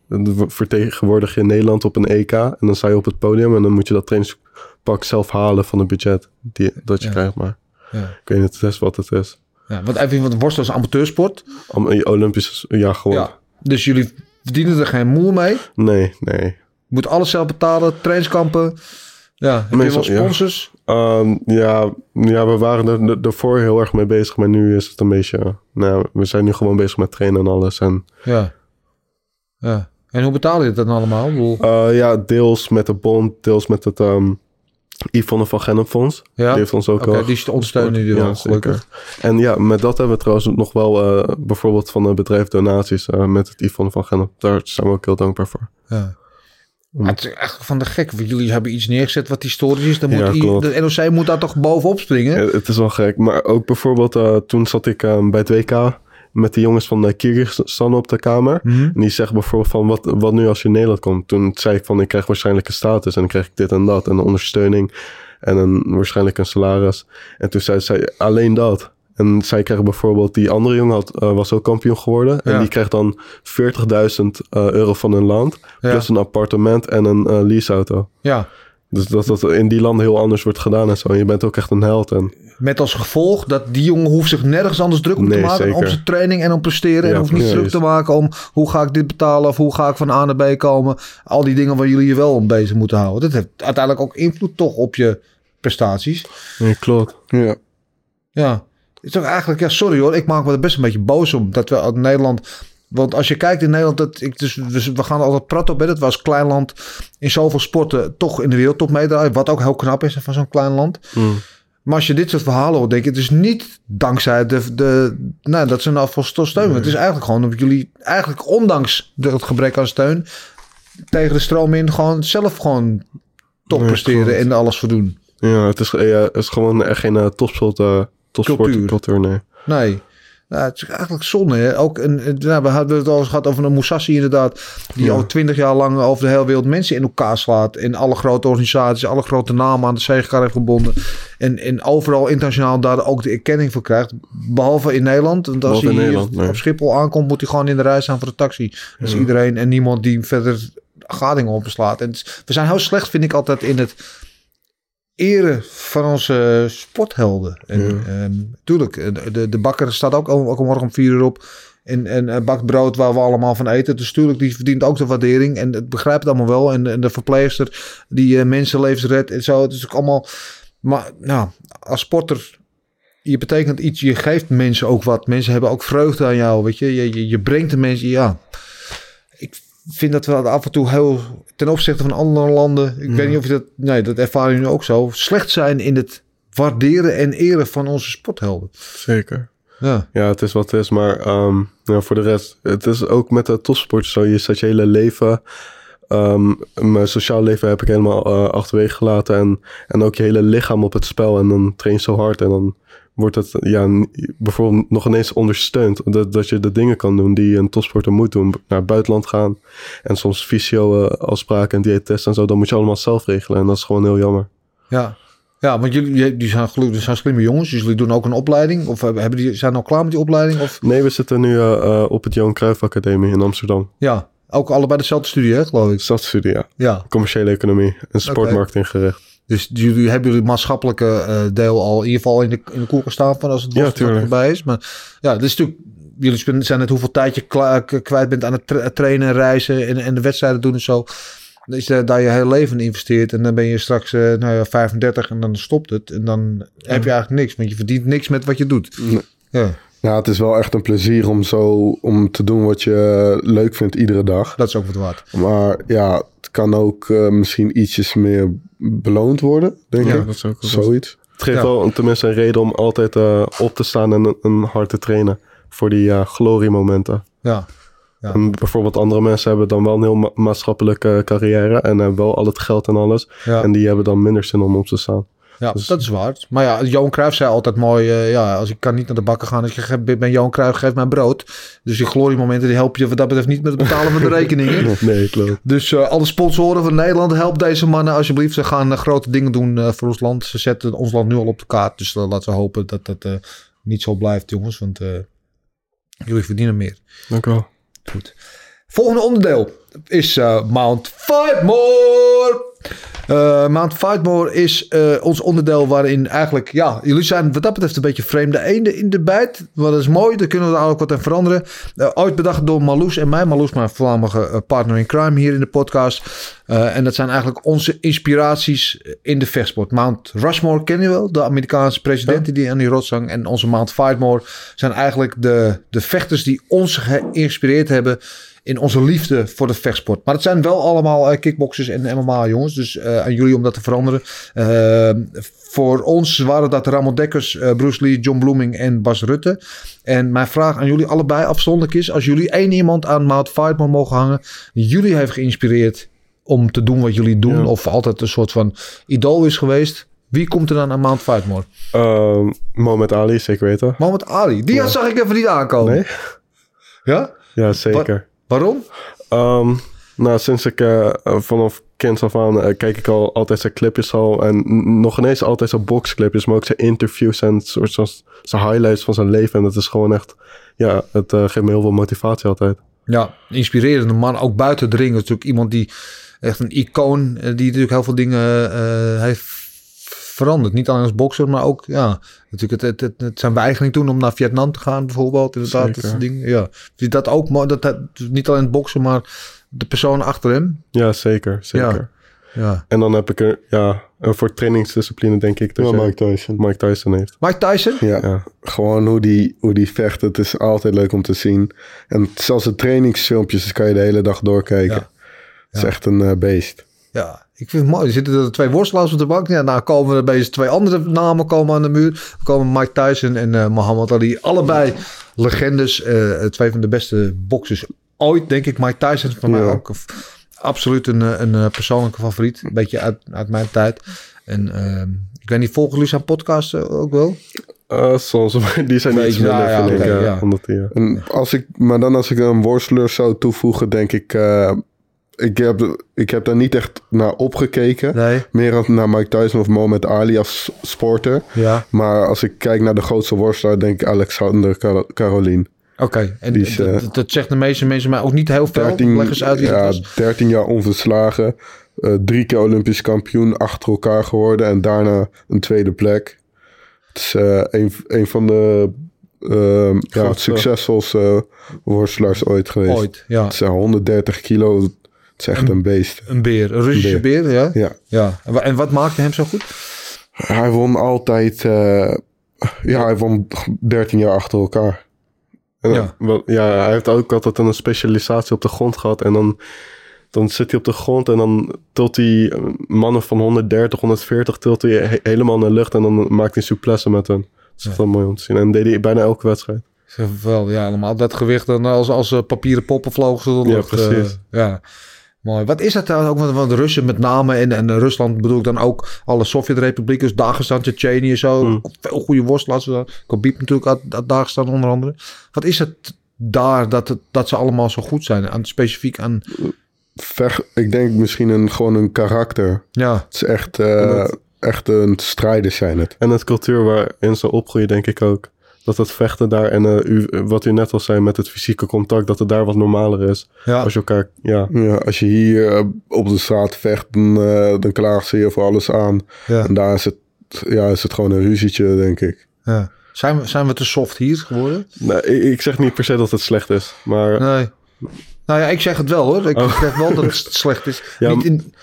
vertegenwoordig je Nederland op een EK en dan sta je op het podium en dan moet je dat trainingspak zelf halen van het budget die, dat je Ja. krijgt. Maar. Ik weet niet, wat het is. Ja, want even, want worstelen is een amateursport. Om, Olympisch, ja, gewoon. Ja. Dus jullie verdienen er geen moer mee. Nee, nee. Je moet alles zelf betalen, trainingskampen. Ja, heb je wel Meestal, ja. sponsors? Ehm, ja, ja, we waren er, ervoor heel erg mee bezig, maar nu is het een beetje... Nou, we zijn nu gewoon bezig met trainen en alles. En Ja. ja. En hoe betaal je dat dan allemaal? Bedoel, eh, ja, deels met de bond, deels met het ehm Yvonne van Gennep Fonds. Ja? Die heeft ons ook Oké, al die ondersteunen jullie Ja, wel, gelukkig. zeker. En ja, met dat hebben we trouwens nog wel eh, bijvoorbeeld van het bedrijf donaties eh, met het Yvonne van Gennep. Daar zijn we ook heel dankbaar voor. Ja. Maar het is echt van de gek. Jullie hebben iets neergezet wat historisch is. Dan moet Ja, de NOC moet daar toch bovenop springen? Ja, het is wel gek. Maar ook bijvoorbeeld, eh, toen zat ik eh, bij het WK met de jongens van de Kyrgyzstan op de kamer. Mhm. En die zeggen bijvoorbeeld van, wat, wat nu als je in Nederland komt? Toen zei ik van, ik krijg waarschijnlijk een status en dan krijg ik dit en dat. En ondersteuning en een, waarschijnlijk een salaris. En toen zei zij, alleen dat. En zij krijgen bijvoorbeeld, die andere jongen had, eh, was ook kampioen geworden. En Ja. die krijgt dan 40.000 eh, euro van hun land. Ja. Plus een appartement en een eh, leaseauto. Ja. Dus dat dat in die landen heel anders wordt gedaan en zo. En je bent ook echt een held. En Met als gevolg dat die jongen hoeft zich nergens anders druk om te maken. Om zijn training en om presteren. en Ja, hoeft niet druk te maken om hoe ga ik dit betalen. Of hoe ga ik van A naar B komen. Al die dingen waar jullie je wel om bezig moeten houden. Dat heeft uiteindelijk ook invloed toch op je prestaties. nee, klopt. Ja. Ja, het is toch eigenlijk, ja, sorry hoor, ik maak me er best een beetje boos om dat we uit Nederland. Want als je kijkt in Nederland, dat ik, dus, dus we gaan altijd praten op, hè, dat we als klein land in zoveel sporten toch in de wereldtop meedraaien. Wat ook heel knap is van zo'n klein land. Mm. Maar als je dit soort verhalen hoort, denk ik, het is niet dankzij de, de nou, dat ze nou voor steun. Het is eigenlijk gewoon omdat jullie, eigenlijk ondanks de, het gebrek aan steun, tegen de stroom in gewoon zelf gewoon top presteren klopt. en alles voor doen. Ja, het is, ja, het is gewoon echt geen uh, topsport, uh, topsportcultuur. Cultuur, nee. Nee. Nou, het is eigenlijk zonde. Hè? Ook een, nou, we hadden het al eens gehad over een Musashi inderdaad. Die ja. al twintig jaar lang over de hele wereld mensen in elkaar slaat. En alle grote organisaties, alle grote namen aan de zegekar heeft gebonden. En, en overal internationaal daar ook de erkenning voor krijgt. Behalve in Nederland. Want als hij Nederland, nee. op Schiphol aankomt, moet hij gewoon in de rij staan voor de taxi. Dus ja. iedereen en niemand die verder gadingen opbeslaat. En we zijn heel slecht, vind ik altijd, in het eren van onze sporthelden. En, ja. um, tuurlijk, de, de bakker staat ook, ook morgen om vier uur op. En, en bakt brood waar we allemaal van eten. Dus tuurlijk, die verdient ook de waardering. En het begrijpt het allemaal wel. En, en de verpleegster die uh, mensenlevens redt en zo. Het is ook allemaal... Maar nou, als sporter... Je betekent iets, je geeft mensen ook wat. Mensen hebben ook vreugde aan jou, weet je. Je, je, je brengt de mensen, ja. Ik vind dat we af en toe heel ten opzichte van andere landen. Ik weet niet of je dat. Nee, dat ervaren jullie ook zo. Slecht zijn in het waarderen en eren van onze sporthelden. Zeker. Ja, ja het is wat het is. Maar um, ja, voor de rest, het is ook met de topsport zo. Je zet je hele leven. Um, mijn sociaal leven heb ik helemaal uh, achterwege gelaten. En, en ook je hele lichaam op het spel. En dan train je zo hard. En dan wordt het ja, bijvoorbeeld nog ineens ondersteund. Dat, dat je de dingen kan doen die een topsporter moet doen. Naar het buitenland gaan. En soms fysio-afspraken en dieettesten en zo. Dat moet je allemaal zelf regelen. En dat is gewoon heel jammer. Ja, ja want jullie die zijn, die zijn slimme jongens. Dus jullie doen ook een opleiding. Of hebben die, zijn al klaar met die opleiding? Of? Nee, we zitten nu uh, uh, op het Johan Cruijff Academie in Amsterdam. Ja, ook allebei dezelfde studie, hè, geloof ik. Dezelfde studie, ja. ja. Commerciële economie en sportmarketing okay. gericht. Dus jullie hebben jullie maatschappelijke uh, deel al in ieder geval in de, in de koelkast staan van als het ja, erbij is. Maar ja, dat is natuurlijk. Jullie zijn net hoeveel tijd je kwijt bent aan het tra trainen, reizen en, en de wedstrijden doen en zo. Dan is er, daar je hele leven in investeert. En dan ben je straks uh, nou ja, 35 en dan stopt het. En dan ja. heb je eigenlijk niks. Want je verdient niks met wat je doet. Nee. Ja. Nou, het is wel echt een plezier om zo om te doen wat je leuk vindt iedere dag. Dat is ook wat waard. Maar ja, het kan ook uh, misschien ietsjes meer beloond worden, denk ja, ik. Dat is ook Zoiets. Het geeft Ja. wel tenminste een reden om altijd uh, op te staan en, en hard te trainen. Voor die uh, gloriemomenten. Ja. Ja. En bijvoorbeeld andere mensen hebben dan wel een heel ma maatschappelijke carrière. En hebben wel al het geld en alles. Ja. En die hebben dan minder zin om op te staan. Ja, Dus- dat is waar. Maar ja, Johan Cruijff zei altijd mooi... eh, ja, als ik kan niet naar de bakken gaan... als ik ben Johan Cruijff, geef mij brood. Dus die gloriemomenten die help je wat dat betreft niet met het betalen van de <laughs> rekeningen. Nee, klopt. Dus eh, alle sponsoren van Nederland, help deze mannen alsjeblieft. Ze gaan eh, grote dingen doen voor ons land. Ze zetten ons land nu al op de kaart. Dus laten we hopen dat dat niet zo blijft, jongens. Want jullie verdienen meer. Dank u wel. Goed. Volgende onderdeel is Mount Fightmore. Eh, Mount Fightmore is eh, ons onderdeel waarin eigenlijk... Ja, jullie zijn wat dat betreft een beetje vreemde eenden in de bijt. Maar dat is mooi, daar kunnen we er ook wat aan veranderen. Eh, ooit bedacht door Marloes en mij. Marloes, mijn voormalige partner in crime hier in de podcast. En dat zijn eigenlijk onze inspiraties in de vechtsport. Mount Rushmore ken je wel, de Amerikaanse president die aan die rotsang. En onze Mount Fightmore zijn eigenlijk de, de vechters die ons geïnspireerd hebben in onze liefde voor de vechtsport. Maar het zijn wel allemaal uh, kickboxers en MMA jongens. Dus uh, aan jullie om dat te veranderen. Uh, voor ons waren dat Ramon Dekkers, uh, Bruce Lee, John Blooming en Bas Rutte. En mijn vraag aan jullie allebei afzonderlijk is... als jullie één iemand aan Mount Fightmore mogen hangen... die jullie heeft geïnspireerd om te doen wat jullie doen... Ja. of altijd een soort van idool is geweest... wie komt er dan aan Mount Fightmore? Uh, Mohamed Ali, zeker weten. Mohamed Ali. Die ja. zag ik even niet aankomen. Nee? Ja? Ja, zeker. Waarom? Um, nou, sinds ik uh, vanaf kind af aan uh, kijk ik al altijd zijn clipjes al. En nog ineens altijd zijn boxclipjes, maar ook zijn interviews en soort van zijn highlights van zijn leven. En dat is gewoon echt, ja, het uh, geeft me heel veel motivatie altijd. Ja, inspirerende man. Ook buiten de ring natuurlijk iemand die echt een icoon eh, die natuurlijk heel veel dingen eh, heeft veranderd. Niet alleen als bokser, maar ook, ja, natuurlijk het, het, het, het zijn weigering toen om naar Vietnam te gaan bijvoorbeeld. Inderdaad, dat soort dingen. Ja. Je dat ook mooi? Dat, dat, niet alleen het boksen, maar de persoon achter hem. Ja, zeker. zeker. Ja. Ja. En dan heb ik er, ja, en voor trainingsdiscipline denk ik dat Ja, Mike Tyson. Mike Tyson heeft. Mike Tyson? Ja, Ja. gewoon hoe die, hoe die vecht. Het is altijd leuk om te zien. En zelfs de trainingsfilmpjes kan je de hele dag doorkijken. Ja. Het is echt een eh, beest. Ja, ik vind het mooi. Er zitten er twee worstelaars op de bank. Ja, nou komen er bij twee andere namen komen aan de muur. Er komen Mike Tyson en eh Muhammad Ali. Allebei legendes. eh, twee van de beste boxers ooit, denk ik. Mike Tyson is voor mij Ja. ook absoluut een, eh, een eh, persoonlijke favoriet. Een beetje uit, uit mijn tijd. En ehm, ik weet niet, volgen jullie zijn podcast eh, ook wel? Eh, soms, maar <laughs> die zijn nou ja, vind ik. ja, ja. Ja. En als ik, maar dan als ik een worsteler zou toevoegen, denk ik... eh, ik, heb, ik heb daar niet echt naar opgekeken. Nee. Meer dan naar Mike Tyson of Mohamed Ali als sporter. Ja. Maar als ik kijk naar de grootste worstelaar, denk ik Alexander Kar- Caroline. Oké, en Die is, eh, dat, zegt de meeste mensen mij ook niet heel veel. 13, Leg eens uit wie ja, dat was. 13 jaar onverslagen. eh, drie keer Olympisch kampioen achter elkaar geworden. En daarna een tweede plek. Het is eh, een, een van de ehm, ja, succesvolste worstelaars ooit geweest. Ooit, ja. Het eh, 130 kilo. Het is echt een beest. Een beer, een Russische beer, ja. Ja. ja. En wa- En wat maakte hem zo goed? Hij won altijd... eh, ja, hij won 13 jaar achter elkaar. En, Ja. ja, hij heeft ook altijd een specialisatie op de grond gehad. En dan, dan zit hij op de grond en dan tilt hij eh, mannen van 130, 140 tilt hij he- helemaal naar de lucht. En dan maakt hij souplesse met hen. Dat is wel mooi om te zien. En deed hij bijna elke wedstrijd. Wel, ja, allemaal dat gewicht dan als, als eh, papieren poppen vlogen ze de Ja, lucht, precies. ja, mooi. Wat is dat trouwens ook? Want, de Russen met name en, en Rusland bedoel ik dan ook alle Sovjet-republieken, dus Dagestan, Tsjetsjenië zo. Hmm. Veel goede worstelaars. Khabib natuurlijk uit, uit Dagestan onder andere. Wat is het daar dat, het, dat ze allemaal zo goed zijn? Aan, specifiek aan, Vecht, ik denk misschien een, gewoon een karakter. ja, Het is echt, eh, echt een strijders zijn het. En het cultuur waarin ze opgroeien, denk ik ook. Dat het vechten daar en eh, u, wat u net al zei met het fysieke contact, dat het daar wat normaler is. ja. Als je elkaar, ja. Ja, als je hier eh, op de straat vecht, dan, eh, dan klagen ze je voor alles aan. ja, En daar is het, ja, is het gewoon een ruzietje, denk ik. ja. Zijn, we, zijn we te soft hier geworden? Nee, ik, ik zeg niet per se dat het slecht is, maar Nee. Nou ja, ik zeg het wel hoor. Ik Oh. zeg wel dat het <laughs> slecht is. Ja, Niet in,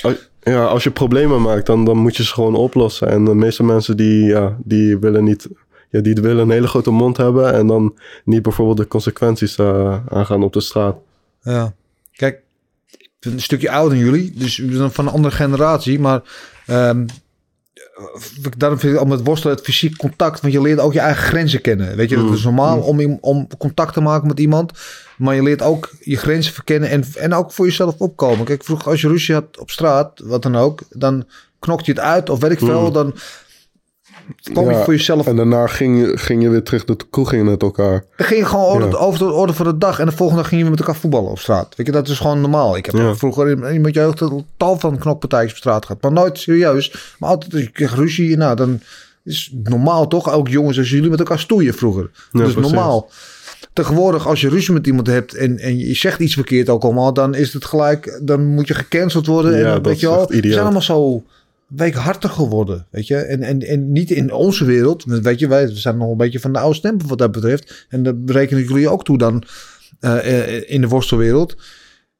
Als- Ja, als je problemen maakt, dan, dan moet je ze gewoon oplossen. En de meeste mensen die, ja, die willen niet... Ja, die willen een hele grote mond hebben... en dan niet bijvoorbeeld de consequenties eh, aangaan op de straat. Ja. Kijk, ik ben een stukje ouder dan jullie, dus jullie zijn van een andere generatie, maar ehm, daarom vind ik al met worstelen het fysiek contact, want je leert ook je eigen grenzen kennen. Weet je, Mm. het is normaal om, im- om contact te maken met iemand, maar je leert ook je grenzen verkennen en, en ook voor jezelf opkomen. Kijk, vroeger als je ruzie had op straat, wat dan ook, dan knokte je het uit of weet ik veel, Mm. dan kwam je Ja, voor jezelf En daarna ging je, ging je weer terug de kroeg in met elkaar. Dan ging je gewoon over, over de orde van de dag. En de volgende dag ging je met elkaar voetballen op straat. Weet je, dat is gewoon normaal. Ik heb vroeger in, in mijn jeugd tal van knokpartijtjes op straat gehad. Maar nooit serieus. Maar altijd ruzie. Nou, dan is het normaal toch? Ook jongens als jullie met elkaar stoeien vroeger. Dus precies. normaal. Tegenwoordig, als je ruzie met iemand hebt en, en je zegt iets verkeerd ook allemaal, dan is het gelijk, dan moet je gecanceld worden. Ja, en dat weet is je wel, we idioot. zijn allemaal zo weekhartig geworden, weet je. En, en, en niet in onze wereld, weet je, wij zijn nog een beetje van de oude stempel wat dat betreft. En dat berekenen jullie ook toe dan eh, eh, in de worstelwereld.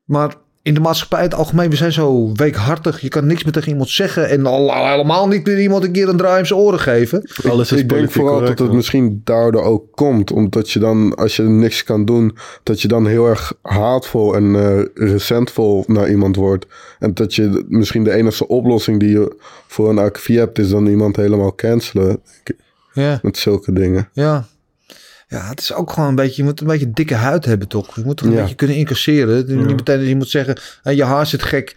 Maar in de maatschappij in het algemeen, we zijn zo weekhartig. Je kan niks meer tegen iemand zeggen en al, al helemaal niet meer iemand een keer een draai in zijn oren geven. Alles is ik denk vooral correct, dat het man. misschien daardoor ook komt. Omdat je dan, als je niks kan doen, dat je dan heel erg haatvol en eh recentvol naar iemand wordt. En dat je misschien de enige oplossing die je voor een akkefië hebt, is dan iemand helemaal cancelen. Ja. Met zulke dingen. Ja. Ja, het is ook gewoon een beetje, je moet een beetje dikke huid hebben toch? Je moet toch een Ja. beetje kunnen incasseren. Niet meteen dat je moet zeggen, "Hé, je haar zit gek.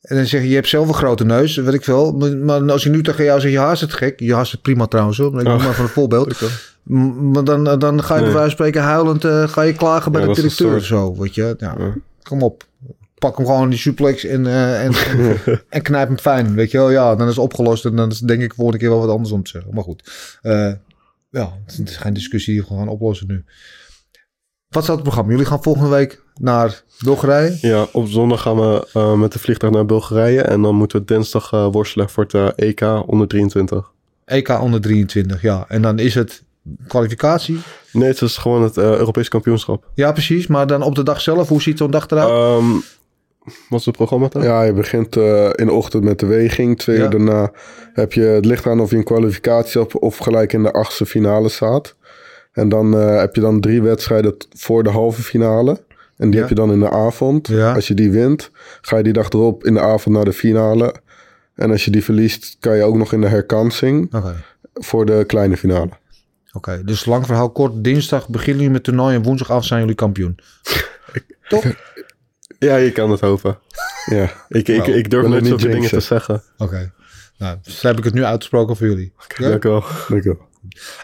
En dan zeg je, je hebt zelf een grote neus, weet ik veel. Maar- als je nu tegen jou zegt, je haar zit gek. Je haar zit prima trouwens hoor, maar ik noem Oh. maar van een voorbeeld. <laughs> Maar dan, dan ga je bij Nee. wijze van spreken huilend, eh, ga je klagen bij Ja, de directeur of zo. Weet je, kom op. Pak hem gewoon in die suplex en, eh, en, en, <laughs> en knijp hem fijn. Weet je wel, ja, dan is het opgelost. En dan is denk ik volgende keer wel wat anders om te zeggen. Maar goed, Eh, ja, het is geen discussie, die we gewoon oplossen nu. Wat staat het programma? Jullie gaan volgende week naar Bulgarije. Ja, op zondag gaan we eh, met de vliegtuig naar Bulgarije. En dan moeten we dinsdag eh, worstelen voor het EK onder 23. EK onder 23, ja. En dan is het kwalificatie. Nee, het is gewoon het eh, Europees kampioenschap. Ja, precies. Maar dan op de dag zelf, hoe ziet zo'n dag eruit? Ehm, wat is het programma dan? Ja, je begint eh, in de ochtend met de weging. Twee Ja. uur daarna heb je het ligt aan of je een kwalificatie hebt of gelijk in de achtste finale staat. En dan eh, heb je dan drie wedstrijden voor de halve finale. En die Ja. heb je dan in de avond. Ja. Als je die wint, ga je die dag erop in de avond naar de finale. En als je die verliest, kan je ook nog in de herkansing voor de kleine finale. Oké, dus lang verhaal kort. Dinsdag beginnen jullie met toernooi en woensdagavond zijn jullie kampioen. <laughs> Toch? Oké. Ja, je kan het hopen. <laughs> Ja, Ik, ik, Nou, ik durf nooit het zoveel dingen te zeggen. Nou, dus heb ik het nu uitgesproken voor jullie. Ja? Dank u wel. dank je wel.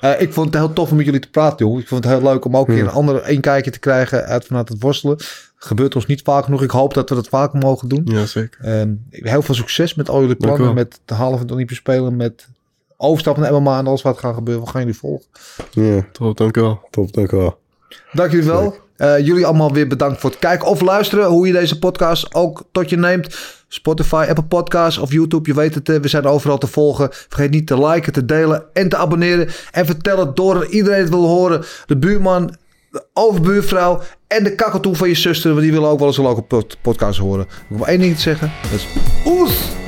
Eh, ik vond het heel tof om met jullie te praten, joh. Ik vond het heel leuk om ook weer een ander een kijkje te krijgen uit vanuit het worstelen. Gebeurt ons niet vaak genoeg. Ik hoop dat we dat vaker mogen doen. Ja, zeker. Ehm, heel veel succes met al jullie u plannen. Met de halve van de Olympische Spelen. Met overstap naar MMA en alles wat gaat gebeuren. We gaan jullie volgen. Ja, Top, dank u wel. top, dank je wel. Dank jullie wel. Eh, jullie allemaal weer bedankt voor het kijken of luisteren. Hoe je deze podcast ook tot je neemt. Spotify, Apple Podcasts of YouTube. Je weet het, eh, we zijn overal te volgen. Vergeet niet te liken, te delen en te abonneren. En vertel het door iedereen het wil horen. De buurman, de overbuurvrouw en de kakatoe van je zuster. Want die willen ook wel eens een leuke pod- podcast horen. Ik maar één ding te zeggen. Dat is oes!